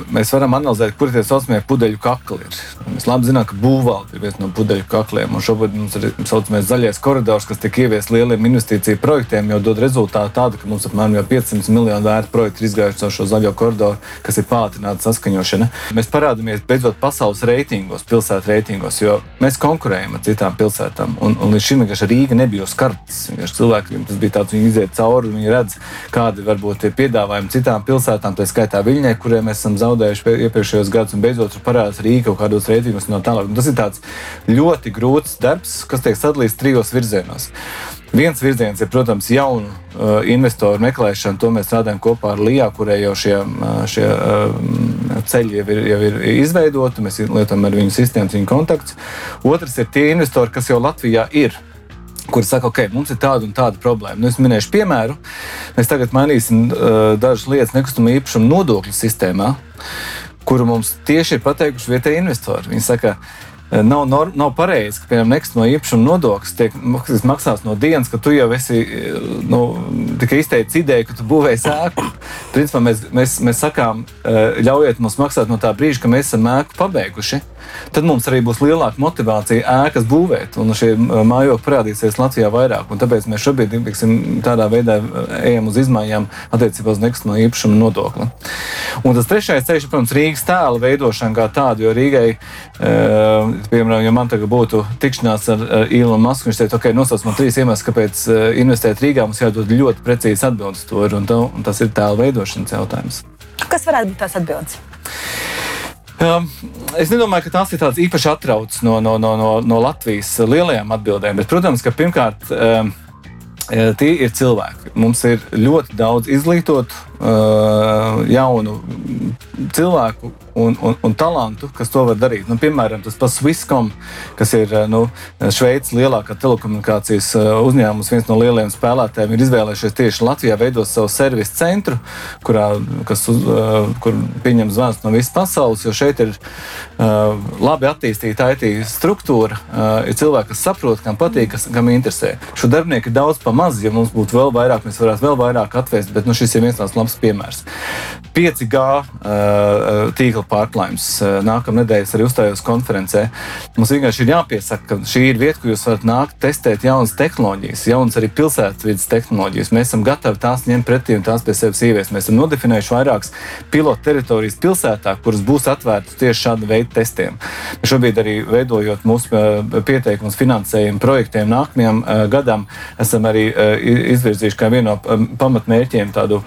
Speaker 3: mēs varam analizēt, kur tie saucamie pudeļu kakli ir. Mēs labi zinām, ka būvvalde ir viens no pudeļu kakliem. Un šobrīd mums ir saucamais zaļais koridors, kas tika ieviests lieliem investīciju projektiem, jau dod rezultātu tādu, ka mums apmēram 500 miljonu vērtu projektu ir izgājuši caur šo zaļo koridoru, kas ir pātrināta saskaņošana. Mēs parādāmies beidzot pasaules reitingos, pilsētu reitingos, jo mēs konkurējam ar citām pilsētām. Un, un līdz šim Rīga nebija uz kartes. Cilvēkiem tas bija tāds, viņi iziet cauri, viņi redz, kādi varbūt ir piedāvājumi citām pilsētām, tā skaitā Viļņai, kuriem mēs esam zaudējuši iepriekšējos gados, un beidzot parādās Rīga kaut kādos reitingos no tālāk. Un tas ir ļoti grūts darbs, kas tiek sadalīts trijos virzienos. Viens virziens ir, protams, jaunu uh, investoru meklēšana. To mēs strādājam kopā ar LIBE, kurai jau šie, uh, šie uh, ceļi jau ir, jau ir izveidoti. Mēs lietojam ar viņu sistēmas, viņu kontaktus. Otrs ir tie investori, kas jau Latvijā ir kur saka, ok, mums ir tāda un tāda problēma. Nu, es minēšu piemēru. Mēs tagad mainīsim uh, dažas lietas nekustamā īpašuma nodokļu sistēmā, kuru mums tieši ir pateikuši vietējie investori. Viņi saka, uh, Nav, norm, nav pareizi, ka piemēram nekustamo īpašumu nodoklis tiek maksāts no dienas, kad tu jau esi uh, nu, izteicis ideju, ka tu būvēsi ēku. Principā mēs, mēs, mēs sakām, uh, ļaujiet mums maksāt no tā brīža, kad mēs esam ēku pabeiguši tad mums arī būs lielāka motivācija ēkas būvēt. Un šie mājokļi parādīsies Latvijā vairāk. Un tāpēc mēs šobrīd tiksim, tādā veidā ejam uz izmaiņām attiecībā uz nekustamo īpašumu nodokli. Un tas trešais ceļš, protams, Rīgas tēla veidošana kā tāda. Jo Rīgai, piemēram, ja man tagad būtu tikšanās ar Ilonu Masku, viņš teica, ok, nosauc man trīs iemeslus, kāpēc investēt Rīgā. Mums jādod ļoti precīzi atbildes to, un, to, un tas ir tēla veidošanas jautājums.
Speaker 2: Kas varētu būt tās atbildes?
Speaker 3: Um, es nedomāju, ka tās ir tādas īpaši atrautas no, no, no, no, no Latvijas lielajām atbildēm. Bet, protams, ka pirmkārt. Um, Tie ir cilvēki. Mums ir ļoti daudz izglītotu, jaunu cilvēku, un, un, un talantu, kas to var darīt. Nu, piemēram, tas pats Swisscom, kas ir eh, nu, Šveices lielākā telekomunikācijas eh, uzņēmums, viens no lielajiem spēlētājiem, ir izvēlējušies tieši Latvijā veidot savu servisu centru, kurā, kas uz, kur pieņem zvanus no visas pasaules, jo šeit ir uh, labi attīstīta IT struktūra, uh, ir cilvēki, kas saprot, kam patīk, kas, kam interesē. Šo darbinieku ir daudz pa maz, ja mums būtu vēl vairāk, mēs varētu vēl vairāk atvēst, bet nu, šis ir viens tāds labs piemērs. 5G uh, tīkla pārklājums. Eh, Nākamā nedēļa arī uzstājos konferencē. Mums vienkārši ir jāpiesaka, ka šī ir vieta, kur jūs varat nākt, testēt jaunas tehnoloģijas, jaunas arī pilsētvidas tehnoloģijas. Mēs esam gatavi tās ņemt pretī un tās pie sevis ieviest. Mēs esam nodefinējuši vairākas pilotu teritorijas pilsētā, kuras būs atvērtas tieši šāda veida testiem. Šobrīd arī veidojot mūsu eh, pieteikumus finansējumu projektiem nākamajam gadam, esam arī izvirzījuši kā vienu no pamatmērķiem tādu.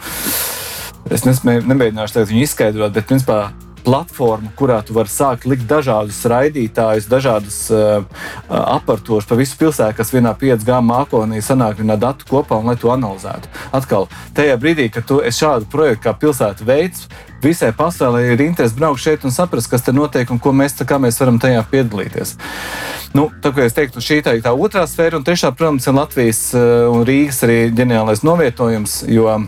Speaker 3: Es nespēju, nemēģināšu viņu izskaidrot, bet principā platforma, kurā tu vari sākt likt dažādus raidītājus, dažādas uh, aparatūras pa visu pilsētu, kas vienā 5G mākonī sanāk vienā datu kopā un lai to analizētu. Atkal, tajā brīdī, kad tu šādu projektu kā pilsēta veids, visai pasaulē ir interese braukt šeit un saprast, kas tur notiek un ko mēs, mēs varam tajā piedalīties. Nu, tā kā es teiktu, šī tā ir tā otrā sfēra, un trešā, protams, ir Latvijas un Rīgas arī ģeniālais novietojums. Jo,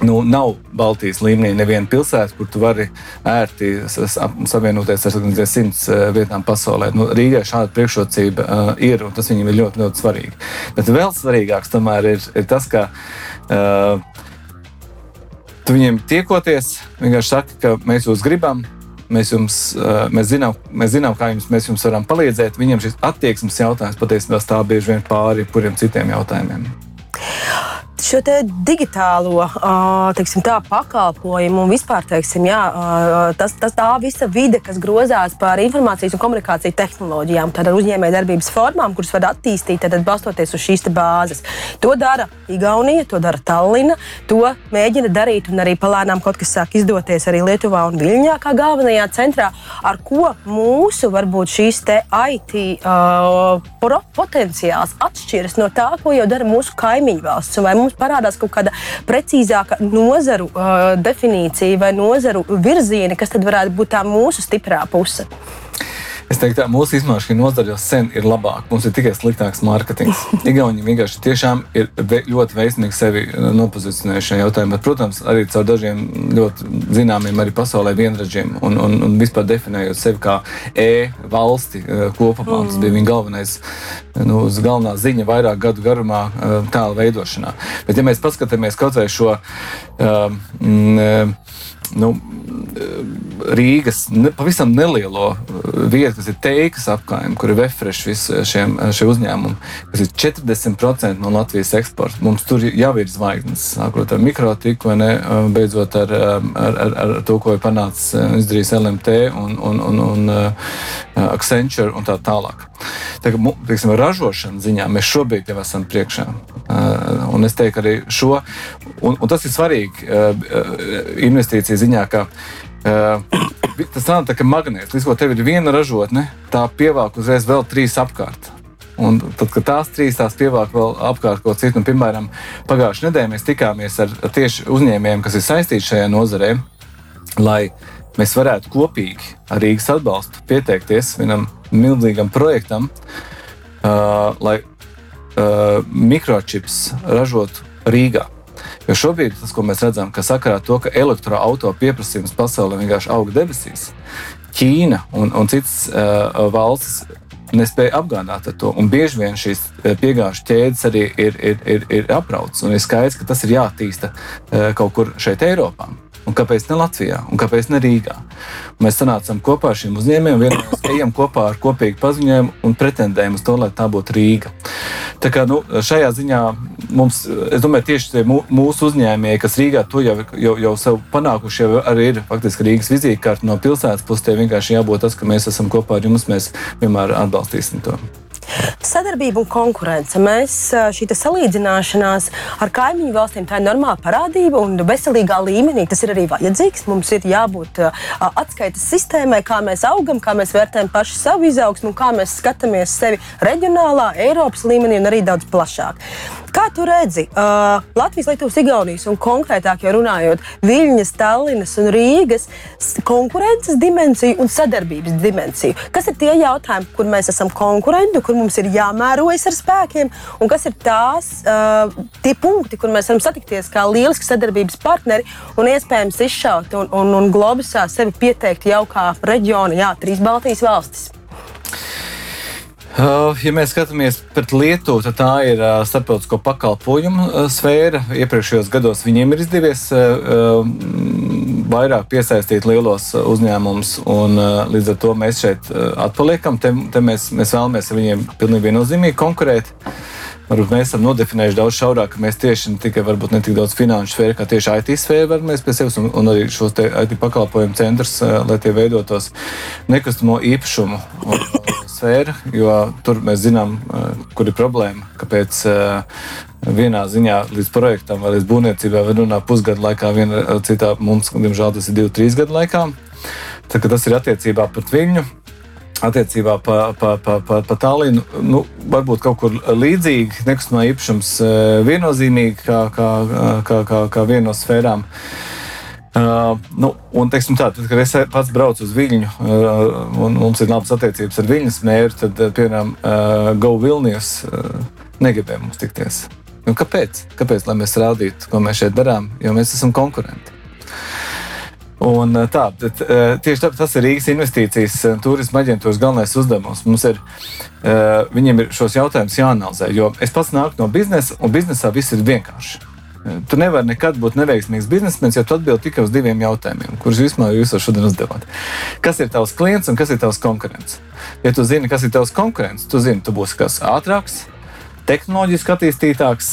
Speaker 3: Nu, nav Baltijas līmenī neviena pilsēta, kur tu vari ērti savienoties ar simts eh, vietām pasaulē. Nu, Rīgai šāda priekšrocība uh, ir, un tas viņam ir ļoti, ļoti svarīgi. Bet vēl svarīgāks tomēr ir, ir tas, ka uh, tu viņiem tiekoties, vienkārši saki, ka mēs jūs gribam. Mēs, jums, mēs, zinām, mēs zinām, kā jums, mēs jums varam palīdzēt. Viņam šis attieksmes jautājums patiesībā stāv bieži vien pāri jebkuriem citiem jautājumiem
Speaker 2: šo digitālo teiksim, tā, pakalpojumu un vispār teiksim, jā, tas, tas tā visa vide, kas grozās par informācijas un komunikāciju tehnoloģijām, tad uzņēmējdarbības formām, kuras var attīstīt, tad balstoties uz šīs bāzes. To dara Igaunija, to dara Tallina, to mēģina darīt un arī palēnām kaut kas sāk izdoties arī Lietuvā un Viļņā kā galvenajā centrā, ar ko mūsu varbūt šīs IT uh, potenciāls atšķiras no tā, ko jau dara mūsu kaimiņu valsts mums parādās kaut kāda precīzāka nozaru uh, definīcija vai nozaru virzieni, kas tad varētu būt tā mūsu stiprā puse?
Speaker 3: Es teiktu, ka mūsu nozare jau sen ir labāka. Mums ir tikai sliktāks mārketings. Igauni vienkārši tiešām ir ve ļoti veiksmīgi sevi uh, nopozicionējuši šajā jautājumā. Protams, arī caur dažiem ļoti zināmiem arī pasaulē vienradžiem un, un, un vispār definējot sevi kā e-valsti uh, kopumā. Tas bija viņa galvenais, nu, galvenā ziņa vairāk gadu garumā tēla veidošanā. Bet, ja mēs paskatāmies kaut vai šo. Um, mm, nu, Rīgas ne, pavisam nelielo uh, vietu, kas ir teikas apkaimē, kur ir Vefresh visi šiem, šie uzņēmumi, kas ir 40% no Latvijas eksporta. Mums tur jau ir zvaigznes, sākot ar mikrotiku, ne, uh, beidzot ar, um, ar, ar, ar to, ko ir panācis uh, izdarījis LMT un, un, un, un uh, Accenture un tā tālāk. Tā kā, pieksim, ražošanas ziņā mēs šobrīd jau esam priekšā. Uh, un es teiktu arī šo, un, un tas ir svarīgi uh, investīciju ziņā, ka uh, tas nav tā kā magnēts. Līdz ko tev ir viena ražotne, tā pievāk uzreiz vēl trīs apkārt. Un tad, kad tās trīs tās pievāk vēl apkārt kaut citu, un, piemēram, pagājušajā nedēļā mēs tikāmies ar tieši uzņēmējiem, kas ir saistīti šajā nozarē, lai mēs varētu kopīgi ar Rīgas atbalstu pieteikties vienam milzīgam projektam, uh, lai uh, mikročips ražotu Rīgā. Jo šobrīd tas, ko mēs redzam, ka sakarā to, ka elektroautorāta pieprasījums pasaulē vienkārši aug debesīs, Ķīna un, un citas uh, valstis nespēja apgādāt ar to. Un bieži vien šīs piegāžu ķēdes arī ir, ir, ir, ir aprauts. Un ir skaidrs, ka tas ir jāattīsta uh, kaut kur šeit, Eiropā. Un kāpēc ne Latvijā, un kāpēc ne Rīgā? Mēs sanācām kopā ar šiem uzņēmējiem, vienojāmies, ejam kopā ar kopīgu paziņojumu un pretendējam uz to, lai tā būtu Rīga. Tā kā nu, šajā ziņā mums, es domāju, tieši tie mūsu uzņēmēji, kas Rīgā to jau, jau, jau sev panākuši, jau arī ir faktiski Rīgas vizītkārta no pilsētas puses, tie vienkārši jābūt tas, ka mēs esam kopā ar jums, mēs vienmēr atbalstīsim to.
Speaker 2: Sadarbība un konkurence. Mēs šī salīdzināšanās ar kaimiņu valstīm tā ir normāla parādība un veselīgā līmenī tas ir arī vajadzīgs. Mums ir jābūt atskaites sistēmai, kā mēs augam, kā mēs vērtējam pašu savu izaugsmu un kā mēs skatāmies sevi reģionālā, Eiropas līmenī un arī daudz plašāk. Kā tu redzi uh, Latvijas, Lietuvas, Igaunijas un konkrētāk jau runājot Viļņas, Tallinas un Rīgas konkurences dimensiju un sadarbības dimensiju? Kas ir tie jautājumi, kur mēs esam konkurenti, kur mums ir jāmērojas ar spēkiem, un kas ir tās, uh, tie punkti, kur mēs varam satikties kā lieliski sadarbības partneri un iespējams izšaut un, un, un globusā sevi pieteikt jau kā reģiona, jā, trīs Baltijas valstis?
Speaker 3: Uh, ja mēs skatāmies pret Lietuvu, tad tā ir uh, starptautisko pakalpojumu uh, sfēra. Iepriekšējos gados viņiem ir izdevies vairāk piesaistīt lielos uzņēmumus, un līdz ar to mēs šeit atpaliekam. Te, te mēs, mēs vēlamies ar viņiem pilnīgi viennozīmīgi konkurēt. Varbūt mēs esam nodefinējuši daudz šaurāk, ka mēs tieši ne tikai ne tik daudz finanšu sfēru, kā tieši IT sfēru varam pie sevis, un, un arī šos IT pakalpojumu centrus, lai tie veidotos nekustamo īpašumu sfēra, jo tur mēs zinām, kur ir problēma. Kāpēc vienā ziņā līdz projektam vai līdz būvniecībai var runāt pusgadu laikā, vienā citā mums, diemžēl, tas ir divu, trīs gadu laikā. Tā, tas ir attiecībā pret viņu attiecībā par pa, pa, pa, pa Tallinu. Nu, varbūt kaut kur līdzīgi, nekustamā īpašums eh, viennozīmīgi kā, kā, kā, kā, kā viena no sfērām. Uh, nu, un, teiksim, tā, tad, kad es pats braucu uz Viņu, uh, un mums ir labas attiecības ar Viņas mēru, tad, piemēram, uh, Go Vilnius uh, negribēja mums tikties. Nu, kāpēc? Kāpēc? Lai mēs rādītu, ko mēs šeit darām, jo mēs esam konkurenti. Un, eh, tā, bet, eh, tieši tāpēc tas ir Rīgas investīcijas turisma aģentūras galvenais uzdevums. Mums ir, viņiem ir šos jautājumus jāanalizē, jo es pats nāku no biznesa, un biznesā viss ir vienkārši. Tu nevari nekad būt neveiksmīgs biznesmenis, ja tu atbild tikai uz diviem jautājumiem, kurus vispār jūs šodien uzdevāt. Kas ir tavs klients un kas ir tavs konkurents? Ja tu zini, kas ir tavs konkurents, tu zini, tu būsi kas ātrāks, tehnoloģiski attīstītāks,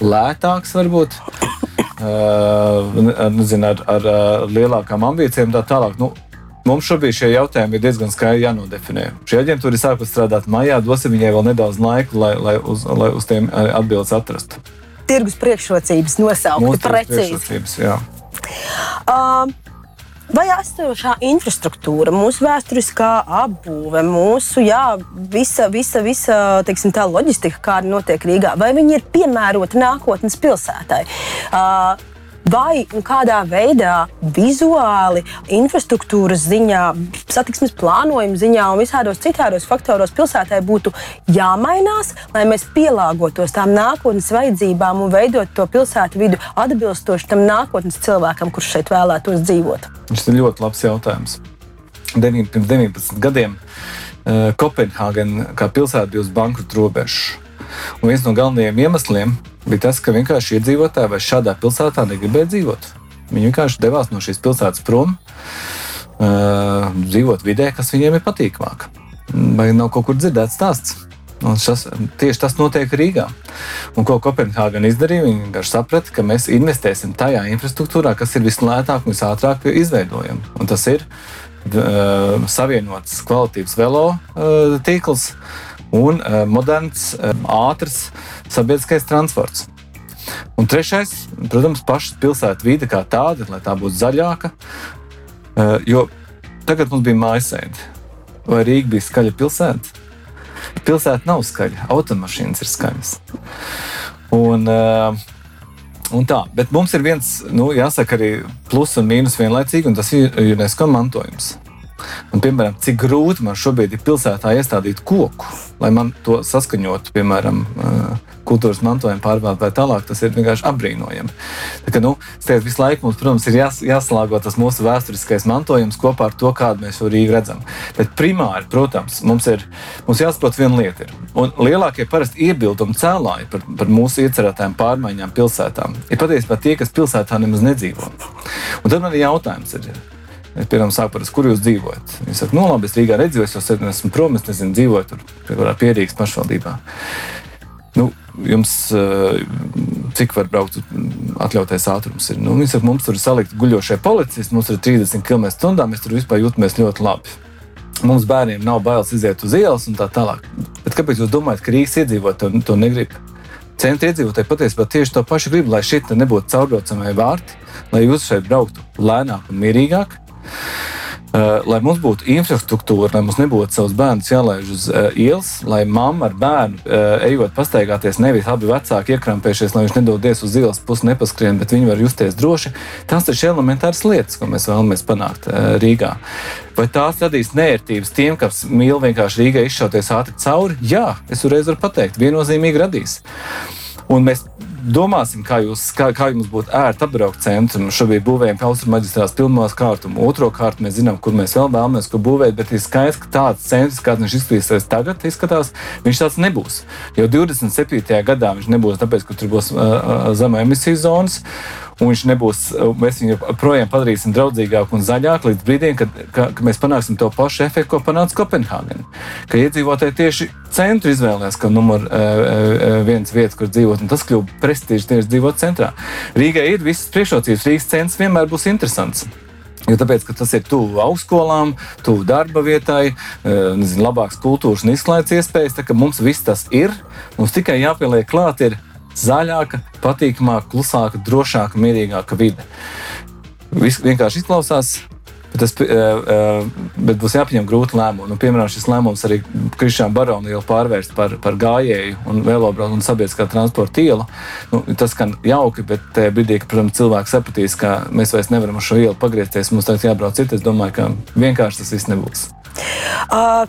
Speaker 3: lētāks varbūt nezinu, ar, ar, ar lielākām ambīcijām, tā tālāk. Nu, Mums šobrīd šie jautājumi ir diezgan skaidri jānodefinē. Šī aģentūra ir sākusi strādāt maijā, dosim viņai vēl nedaudz laika, lai, lai, uz, lai uz tiem atbildes atrastu.
Speaker 2: Tirgus priekšrocības nosaukti precīzi. Uh, Vai esošā infrastruktūra, mūsu vēsturiskā apbūve, mūsu jā, visa, visa, visa teiksim, tā loģistika, kāda notiek Rīgā, vai viņi ir piemēroti nākotnes pilsētai? Uh, vai un kādā veidā vizuāli, infrastruktūras ziņā, satiksmes plānojuma ziņā un visādos citādos faktoros pilsētai būtu jāmainās, lai mēs pielāgotos tām nākotnes vajadzībām un veidot to pilsētu vidu atbilstoši tam nākotnes cilvēkam, kurš šeit vēlētos dzīvot?
Speaker 3: Tas ir ļoti labs jautājums. 9, pirms 19 gadiem uh, Kopenhāgena kā pilsēta bija uz bankrota robežas. Un viens no galvenajiem iemesliem bija tas, ka vienkārši iedzīvotāji vairs šādā pilsētā negribēja dzīvot. Viņi vienkārši devās no šīs pilsētas prom, uh, dzīvot vidē, kas viņiem ir patīkamāk. Vai nav kaut kur dzirdēts stāsts? Un šas, tieši tas notiek Rīgā. Un ko Kopenhāgena izdarīja? Viņi vienkārši saprata, ka mēs investēsim tajā infrastruktūrā, kas ir vislētāk un visātrāk izveidojama. Un tas ir uh, savienots kvalitātes velo uh, tīkls un uh, moderns, uh, ātrs sabiedriskais transports. Un trešais, protams, pašas pilsētas vide kā tāda, lai tā būtu zaļāka. Uh, jo tagad mums bija mājasēde. Vai Rīga bija skaļa pilsēta? Pilsēta nav skaļa, automašīnas ir skaļas. Un, uh, un tā, bet mums ir viens, nu, jāsaka, arī plus un mīnus vienlaicīgi, un tas ir UNESCO mantojums. Un, piemēram, cik grūti man šobrīd ir pilsētā iestādīt koku, lai man to saskaņotu, piemēram, kultūras mantojuma pārvalde vai tālāk, tas ir vienkārši apbrīnojami. Tā kā, nu, teicu, visu laiku mums, protams, ir jās, jāsalāgo tas mūsu vēsturiskais mantojums kopā ar to, kādu mēs šo Rīgu redzam. Bet primāri, protams, mums ir mums jāsaprot viena lieta. Ir. Un lielākie parasti iebildumi cēlāji par, par mūsu iecerētajām pārmaiņām pilsētām ir patiesībā tie, kas pilsētā nemaz nedzīvo. Un tad man ir jautājums. Ir, Es pirmā sāku to, kur jūs dzīvojat. Viņi saka, nu, labi, es Rīgā jo es esmu prom, es nezinu, dzīvoju tur, piemēram, Pierīgas pašvaldībā. Nu, jums eh, cik var braukt, atļautais ātrums ir? Nu, viņi saka, mums tur ir salikti guļošie policisti, mums ir 30 km/h, mēs tur vispār jūtamies ļoti labi. Mums bērniem nav bailes iziet uz ielas un tā tālāk. Bet kāpēc jūs domājat, ka Rīgas iedzīvotāji to, negrib? Centra iedzīvotāji patiesībā tieši to pašu grib, lai šeit nebūtu caurbraucamie vārti, lai jūs šeit brauktu lēnāk un mierīgāk, lai mums būtu infrastruktūra, lai mums nebūtu savus bērnus jālaiž uz uh, ielas, lai mamma ar bērnu uh, ejot pastaigāties, nevis abi vecāki iekrampējušies, lai viņš nedodies uz ielas pusi nepaskrien, bet viņi var justies droši. Tas ir šie elementāras lietas, ko mēs vēlamies panākt Rīgā. Vai tās radīs nērtības tiem, kas mīl vienkārši Rīgai izšauties ātri cauri? Jā, es uzreiz varu pateikt, viennozīmīgi radīs. Un mēs domāsim, kā, jūs, kā, kā jums būtu ērti apbraukt centru. Šobrīd būvējam Austrumā maģistrāts pirmos kārtumu, otro kārtu mēs zinām, kur mēs vēl vēlamies, ko būvēt, bet ir skaidrs, ka tāds centrs, kāds viņš izskatīsies tagad, izskatās, viņš tāds nebūs. Jau 27. gadā viņš nebūs, tāpēc, ka tur būs uh, zema emisiju zonas un viņš nebūs, mēs viņu projām padarīsim draudzīgāku un zaļāku līdz brīdim, kad, ka, kad mēs panāksim to pašu efektu, ko panāca Kopenhāgena. Ka iedzīvotāji tieši centru izvēlējās, ka numur uh, viens vieta, kur dzīvot, un tas kļuva prestižs tieši dzīvot centrā. Rīgai ir visas priekšrocības, Rīgas centrs vienmēr būs interesants. Jo tāpēc, tas ir tuvu augstskolām, tuvu darba vietai, nezinu, labākas kultūras un izklaides iespējas. Mums viss tas ir. Mums tikai jāpieliek klāt, ir zaļāka, patīkamāka, klusāka, drošāka, mierīgāka vide. Viss vienkārši izklausās. Bet, tas, uh, bet būs jāpieņem grūti lēmumi. Nu, piemēram, šis lēmums arī Krišāna Barona ielu pārvērst par, par gājēju un velobraucu un sabiedriskā transporta ielu. Nu, tas skan jauki, bet tajā brīdī, kad protams, cilvēks sapratīs, ka mēs vairs nevaram uz šo ielu pagriezties, mums tagad jābrauc citur, es domāju, ka vienkārši tas viss nebūs.
Speaker 2: Uh,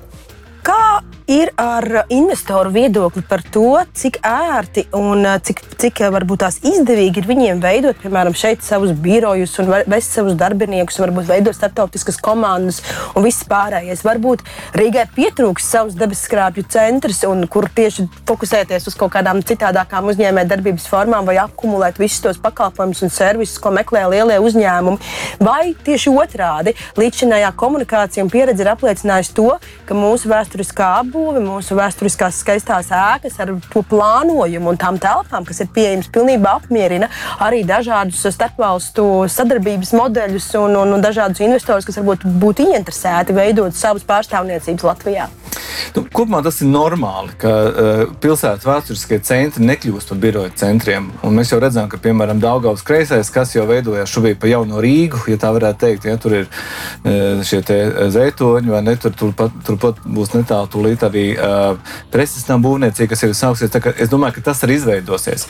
Speaker 2: kā ir ar investoru viedokli par to, cik ērti un uh, cik, cik uh, varbūt tās izdevīgi ir viņiem veidot, piemēram, šeit savus birojus un vest savus darbiniekus, varbūt veidot starptautiskas komandas un viss pārējais. Varbūt Rīgai pietrūks savus debeskrāpju centrs, un kur tieši fokusēties uz kaut kādām citādākām uzņēmējdarbības formām vai akumulēt visus tos pakalpojumus un servisus, ko meklē lielie uzņēmumi. Vai tieši otrādi līdzinājā komunikācija un pieredze ir apliecinājusi to, ka mūsu vēsturiskā apbūve apbūve, mūsu vēsturiskās skaistās ēkas ar to plānojumu un tām telpām, kas ir pieejamas, pilnībā apmierina arī dažādus starpvalstu sadarbības modeļus un, un, un dažādus investorus, kas varbūt būtu ieinteresēti veidot savas pārstāvniecības Latvijā.
Speaker 3: Nu, kopumā tas ir normāli, ka uh, pilsētas vēsturiskie centri nekļūst par biroju centriem. Un mēs jau redzam, ka piemēram Daugavas kreisais, kas jau veidojās šobrīd pa jauno Rīgu, ja tā varētu teikt, ja tur ir uh, šie zeitoņi vai ne, tur, turpat, turpat būs netālu tūlīt šeit arī uh, preses tam būvniecība, kas ir sāksies. Es domāju, ka tas arī izveidosies.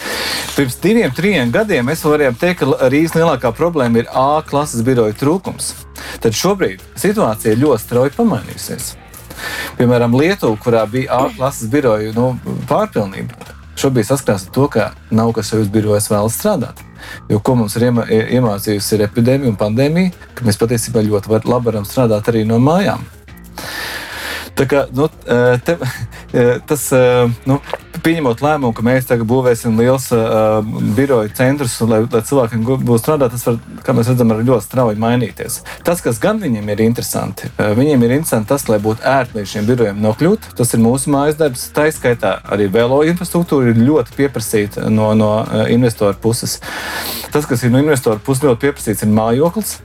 Speaker 3: Pirms diviem, trim gadiem mēs varējām teikt, ka Rīgas lielākā problēma ir A klases biroja trūkums. Tad šobrīd situācija ļoti strauji pamainījusies. Piemēram, Lietuva, kurā bija A klases biroja nu, pārpilnība, šobrīd saskarās ar to, ka nav kas savus birojos vēlas strādāt. Jo ko mums ir iemā, iemācījusi ir epidēmija un pandēmija, ka mēs patiesībā ļoti var, labi varam strādāt arī no mājām. Tā kā, nu, te, tas, nu, pieņemot lēmumu, ka mēs tagad būvēsim liels uh, biroju centrus, lai, lai cilvēkiem būtu strādāt, tas var, kā mēs redzam, ļoti strauji mainīties. Tas, kas gan viņiem ir interesanti, uh, viņiem ir interesanti tas, lai būtu ērti līdz šiem birojiem nokļūt. Tas ir mūsu mājas darbs. Tā izskaitā arī velo infrastruktūra ir ļoti pieprasīta no, no investoru puses. Tas, kas ir no investoru puses ļoti pieprasīts, ir mājoklis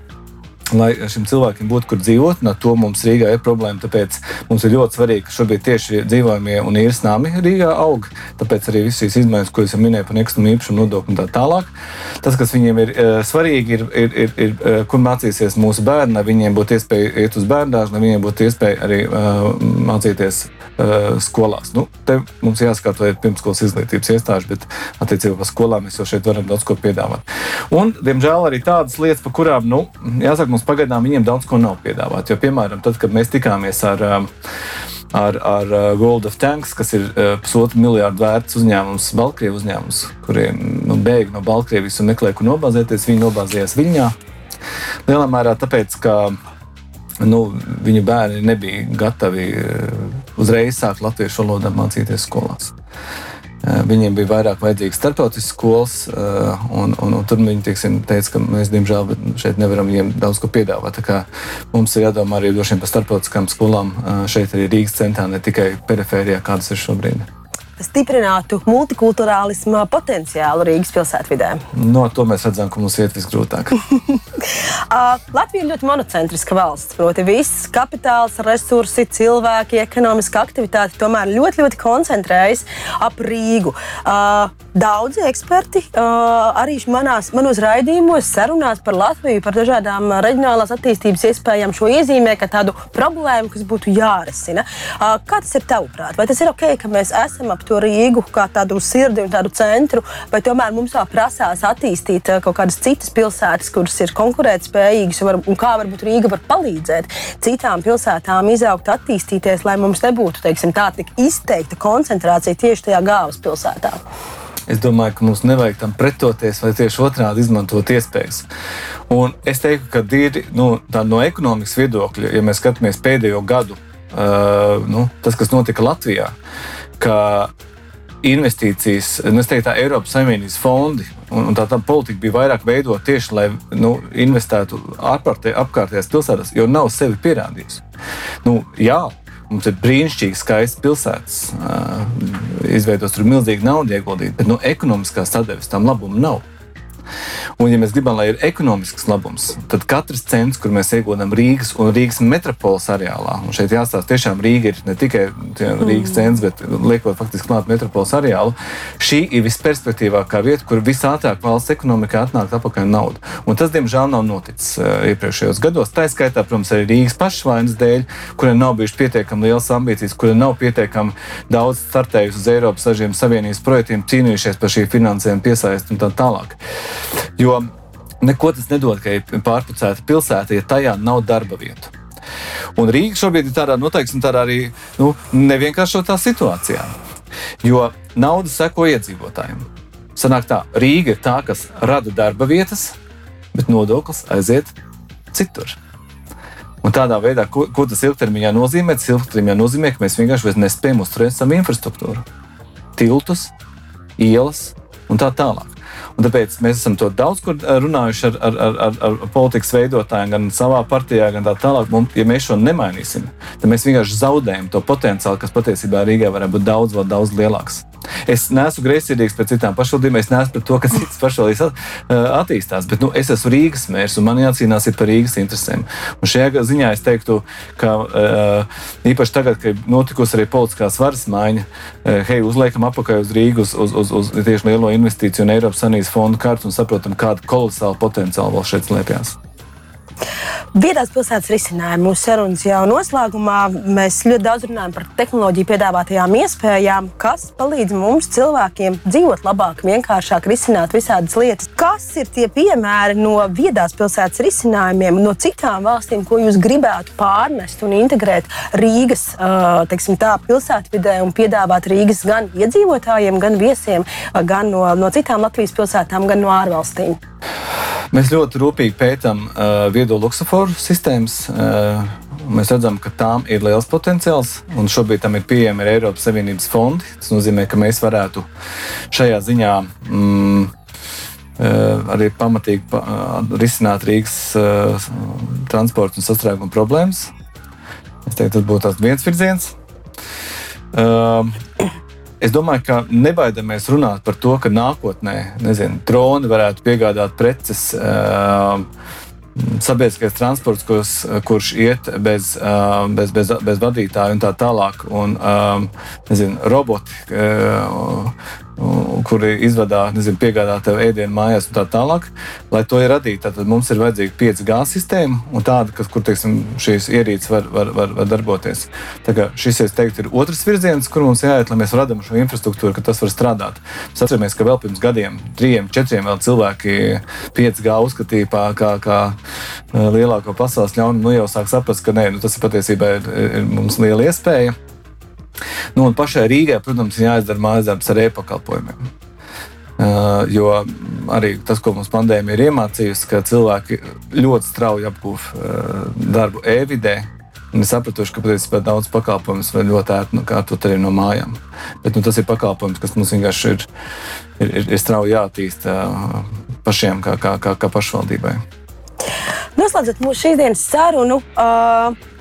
Speaker 3: lai šiem cilvēkiem būtu kur dzīvot. No to mums Rīgā ir problēma. Tāpēc mums ir ļoti svarīgi, ka šobrīd tieši dzīvojamie un īres nami Rīgā aug. Tāpēc arī visas šīs izmaiņas, ko es minēju par nekustamo īpašumu nodokli un tā tālāk. Tas, kas viņiem ir uh, svarīgi, ir, ir, ir, ir uh, kur mācīsies mūsu bērni, lai viņiem būtu iespēja iet uz bērnāžu, lai viņiem būtu iespēja arī uh, mācīties uh, skolās. Nu, te mums jāskatās, vai ir pirmskolas izglītības iestāde, bet attiecībā par skolām mēs jau šeit varam daudz ko piedāvāt. Un, diemžēl, arī tādas lietas, par kurām, nu, jāsaka, mums pagaidām viņiem daudz ko nav piedāvāts. Jo, piemēram, tad, kad mēs tikāmies ar, um, ar, ar uh, Gold of Tanks, kas ir pusotru miljārdu vērts uzņēmums, Baltkrievijas uzņēmums, kuriem nu, bēg no Baltkrievijas un meklē, kur nobāzēties. Viņi nobāzījās Viņā. Lielā mērā tāpēc, ka nu, viņu bērni nebija gatavi uh, uzreiz sākt latviešu valodā mācīties skolās. Eh, viņiem bija vairāk vajadzīgas starptautiskas skolas, eh, un, un, un tur viņi teiksim, teica, ka mēs, diemžēl, šeit nevaram viņiem daudz ko piedāvāt. Mums ir jādomā arī par starptautiskām skolām eh, šeit, arī Rīgas centrā, ne tikai perifērijā, kādas ir šobrīd
Speaker 2: stiprinātu multikulturālisma potenciālu Rīgas pilsētvidē?
Speaker 3: No to mēs redzam, ka mums iet visgrūtāk.
Speaker 2: Latvija ir ļoti monocentriska valsts. Proti, viss kapitāls, resursi, cilvēki, ekonomiska aktivitāte tomēr ļoti, ļoti koncentrējas ap Rīgu. Daudzi eksperti arī manās, manos raidījumos sarunās par Latviju, par dažādām reģionālās attīstības iespējām šo iezīmē kā tādu problēmu, kas būtu jārisina. Kā tas ir tavuprāt? Vai tas ir ok, ka mēs esam ap to Rīgu kā tādu sirdi un tādu centru, vai tomēr mums vēl prasās attīstīt eh, kaut kādas citas pilsētas, kuras ir konkurētspējīgas, un, var, un kā varbūt Rīga var palīdzēt citām pilsētām izaugt, attīstīties, lai mums nebūtu teiksim, tā tik izteikta koncentrācija tieši tajā galvaspilsētā.
Speaker 3: Es domāju, ka mums nevajag tam pretoties, vai tieši otrādi izmantot iespējas. Un es teiktu, ka ir nu, no ekonomikas viedokļa, ja mēs skatāmies pēdējo gadu, uh, nu, tas, kas notika Latvijā, ka investīcijas, nu, teiktu, tā Eiropas Savienības fondi un, un tā, tā politika bija vairāk veidota tieši, lai nu, investētu ārpārtē, apkārtējās pilsētās, jo nav sevi pierādījusi. Nu, jā, mums ir brīnišķīgi skaists pilsētas, uh, izveidots tur milzīgi naudu ieguldīt, bet nu, ekonomiskās sadarbības tam labumu nav. Un, ja mēs gribam, lai ir ekonomisks labums, tad katrs cents, kur mēs ieguldām Rīgas un Rīgas metropoles areālā, un šeit jāstāsta, tiešām Rīga ir ne tikai Rīgas centrs, bet liekot faktiski klāt metropoles areālu, šī ir visperspektīvākā vieta, kur visātrāk valsts ekonomikā atnāk atpakaļ nauda. Un tas, diemžēl, nav noticis uh, iepriekšējos gados. Tā skaitā, protams, arī Rīgas pašvainas dēļ, kuriem nav bijušas pietiekami lielas ambīcijas, kuriem nav pietiekami daudz startējusi uz Eiropas savienības projektiem, cīnījušies par šī finansējuma piesaisti un tā tālāk. Jo neko tas nedod, ka ir pārpucēta pilsēta, ja tajā nav darba vietu. Un Rīga šobrīd ir tādā, nu, teiksim, tādā arī nu, nevienkāršotā situācijā. Jo nauda seko iedzīvotājiem. Sanāk tā, Rīga ir tā, kas rada darba vietas, bet nodoklis aiziet citur. Un tādā veidā, ko, ko tas ilgtermiņā nozīmē? Tas ilgtermiņā nozīmē, ka mēs vienkārši nespējam uzturēt savu infrastruktūru, tiltus, ielas un tā tālāk. Un tāpēc mēs esam to daudz kur eh, runājuši ar, ar, ar, ar, ar politikas veidotājiem, gan savā partijā, gan tā tālāk. Mums, ja mēs šo nemainīsim, tad mēs vienkārši zaudējam to potenciālu, kas patiesībā Rīgā varētu būt daudz, daudz lielāks. Es neesmu greizsirdīgs pret citām pašvaldībām, es neesmu pret to, ka citas pašvaldības attīstās, bet nu, es esmu Rīgas mērs un man jācīnās par Rīgas interesēm. Un šajā ziņā es teiktu, ka īpaši tagad, kad notikusi arī politiskās varas maiņa, hei, uzliekam apakaļ uz Rīgas, uz, uz, uz, uz tieši lielo investīciju un Eiropas Sanības fondu kartu un saprotam, kāda kolosāla potenciāla vēl šeit slēpjas.
Speaker 2: Vietās pilsētas risinājumi mūsu sarunas jau noslēgumā. Mēs ļoti daudz runājam par tehnoloģiju piedāvātajām iespējām, kas palīdz mums cilvēkiem dzīvot labāk, vienkāršāk risināt visādas lietas. Kas ir tie piemēri no vietās pilsētas risinājumiem, no citām valstīm, ko jūs gribētu pārnest un integrēt Rīgas tā, pilsētvidē un piedāvāt Rīgas gan iedzīvotājiem, gan viesiem, gan no, no citām Latvijas pilsētām, gan no ārvalstīm?
Speaker 3: Mēs ļoti rūpīgi pētām uh, viedo luksusforu sistēmas. Uh, mēs redzam, ka tām ir liels potenciāls, un šobrīd tam ir pieejami arī Eiropas Savienības fondi. Tas nozīmē, ka mēs varētu šajā ziņā mm, uh, arī pamatīgi pa, uh, risināt Rīgas uh, transporta un sastrēguma problēmas. Es teiktu, tas būtu viens virziens. Uh, Es domāju, ka nebaidamies runāt par to, ka nākotnē nezinu, droni varētu piegādāt preces. Uh, Sabiedriskais transports, kurš, kurš iet bez, uh, bez, bez, bez vadītāja un tā tālāk, un um, nezinu, roboti, uh, kuri izvadā, nezinu, piegādā tev ēdienu mājās un tā tālāk. Lai to radītu, tad mums ir vajadzīga 5G sistēma un tāda, kas, kur teiksim, šīs ierīces var, var, var, var darboties. Šis, es teiktu, ir otrs virziens, kur mums jāiet, lai mēs radām šo infrastruktūru, ka tas var strādāt. Mēs atceramies, ka vēl pirms gadiem, trim, četriem vēl cilvēki 5G uzskatīja kā, kā, kā lielāko pasaules ļaunumu. Nu, jau sāk saprast, ka nē, nu, tas ir patiesībā ir, ir mums liela iespēja. Nu, pašai Rīgai, protams, ir jāizdara mājas darbs ar e-pakalpojumiem. Uh, jo arī tas, ko mums pandēmija ir iemācījusi, ka cilvēki ļoti strauji apgūst uh, darbu e-vidē. Viņi sapratuši, ka patiesībā daudz pakalpojumus var ļoti ērti kārtot arī no mājām. Bet nu, tas ir pakalpojums, kas mums vienkārši ir, ir, ir, ir strauji jāattīsta uh, pašiem, kā, kā, kā, kā pašvaldībai.
Speaker 2: Noslēdzot mūsu šīsdienas sarunu. Uh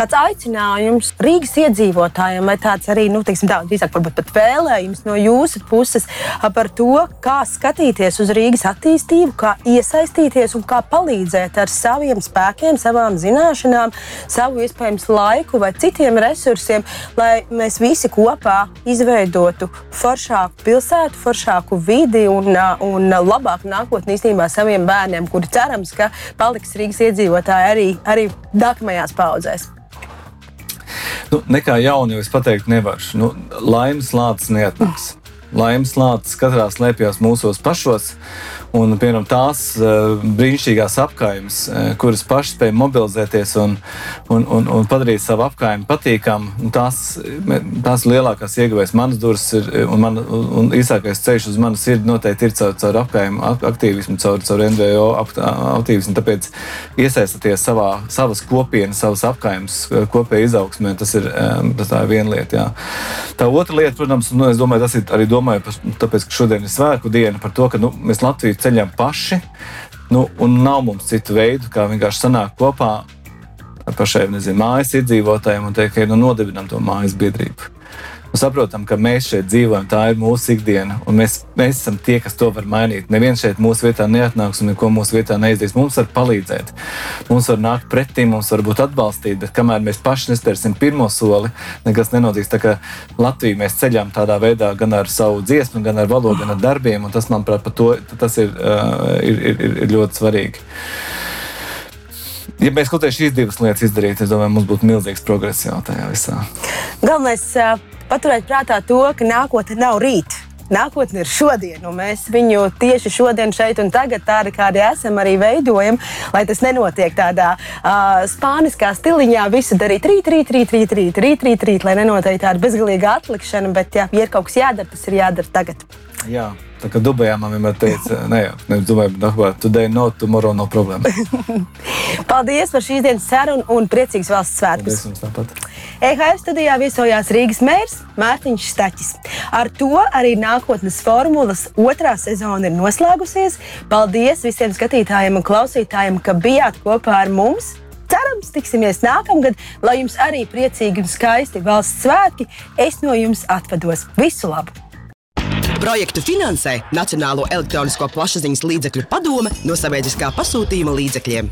Speaker 2: tāds aicinājums Rīgas iedzīvotājiem, vai tāds arī, nu, teiksim, tā, drīzāk varbūt pat vēlējums no jūsu puses par to, kā skatīties uz Rīgas attīstību, kā iesaistīties un kā palīdzēt ar saviem spēkiem, savām zināšanām, savu iespējams laiku vai citiem resursiem, lai mēs visi kopā izveidotu foršāku pilsētu, foršāku vidi un, un labāku nākotni īstenībā saviem bērniem, kuri cerams, ka paliks Rīgas iedzīvotāji arī, arī nākamajās paudzēs.
Speaker 3: Nu, nekā jaunu jau es pateikt nevaru. Nu, laimes lācis neatnāks. Laimes lācis katrā slēpjas mūsos pašos. Un, piemēram, tās uh, brīnišķīgās apgājumas, uh, kuras pašas spēj mobilizēties un, un, un, un padarīt savu apgājumu patīkamu, tās, tās lielākās ieguvējas manas durvis ir, un, man, un īsākais ceļš uz manas sirdi noteikti ir caur, caur apgājumu aktīvismu, caur, caur NVO aktīvismu. Tāpēc iesaistīties savā, savas kopienas, savas apgājumas kopējā izaugsmē, tas ir, um, tas ir viena lieta. Jā. Tā otra lieta, protams, nu, domāju, tas ir arī domāju, tāpēc, ka šodien ir svētku diena par to, ka nu, mēs Latviju ceļam paši. Nu, un nav mums citu veidu, kā vienkārši sanākt kopā ar pašiem nezinu, mājas iedzīvotājiem un teikt, ka nu, nodibinām to mājas biedrību. Saprotam, ka mēs šeit dzīvojam, tā ir mūsu ikdiena, un mēs, mēs esam tie, kas to var mainīt. Neviens šeit mūsu vietā neatnāks un neko mūsu vietā neizdarīs. Mums var palīdzēt, mums var nākt pretī, mums var būt atbalstīt, bet kamēr mēs paši nespērsim pirmo soli, nekas nenotiks. Tā kā Latviju mēs ceļām tādā veidā gan ar savu dziesmu, gan ar valodu, gan ar darbiem, un tas, manuprāt, to, tas ir, uh, ir, ir, ir ļoti svarīgi. Ja mēs kaut kādā šīs divas lietas izdarītu, es domāju, mums būtu milzīgs progress jau tajā visā.
Speaker 2: Galvenais paturēt prātā to, ka nākotne nav rīt. Nākotne ir šodien, un mēs viņu tieši šodien, šeit un tagad, tādi kādi esam, arī veidojam, lai tas nenotiek tādā uh, spāniskā stiliņā. Visu darīt rīt, rīt, rīt, rīt, rīt, rīt, rīt, rīt lai nenotiek tāda bezgalīga atlikšana, bet, ja ir kaut kas jādara, tas ir jādara tagad.
Speaker 3: Jā. Tā kā Dubajā man vienmēr teica, ne ne, Dubajā, bet Dubajā, today no, tomorrow no problēma.
Speaker 2: Paldies par šīs dienas sarunu un priecīgs valsts svētkus. EHF studijā viesojās Rīgas mērs Mārtiņš Staķis. Ar to arī nākotnes formulas otrā sezona ir noslēgusies. Paldies visiem skatītājiem un klausītājiem, ka bijāt kopā ar mums. Cerams, tiksimies nākamgad, lai jums arī priecīgi un skaisti valsts svētki. Es no jums atvados. Visu labu!
Speaker 1: Projektu finansē Nacionālo elektronisko plašsaziņas līdzekļu padome no sabiedriskā pasūtījuma līdzekļiem.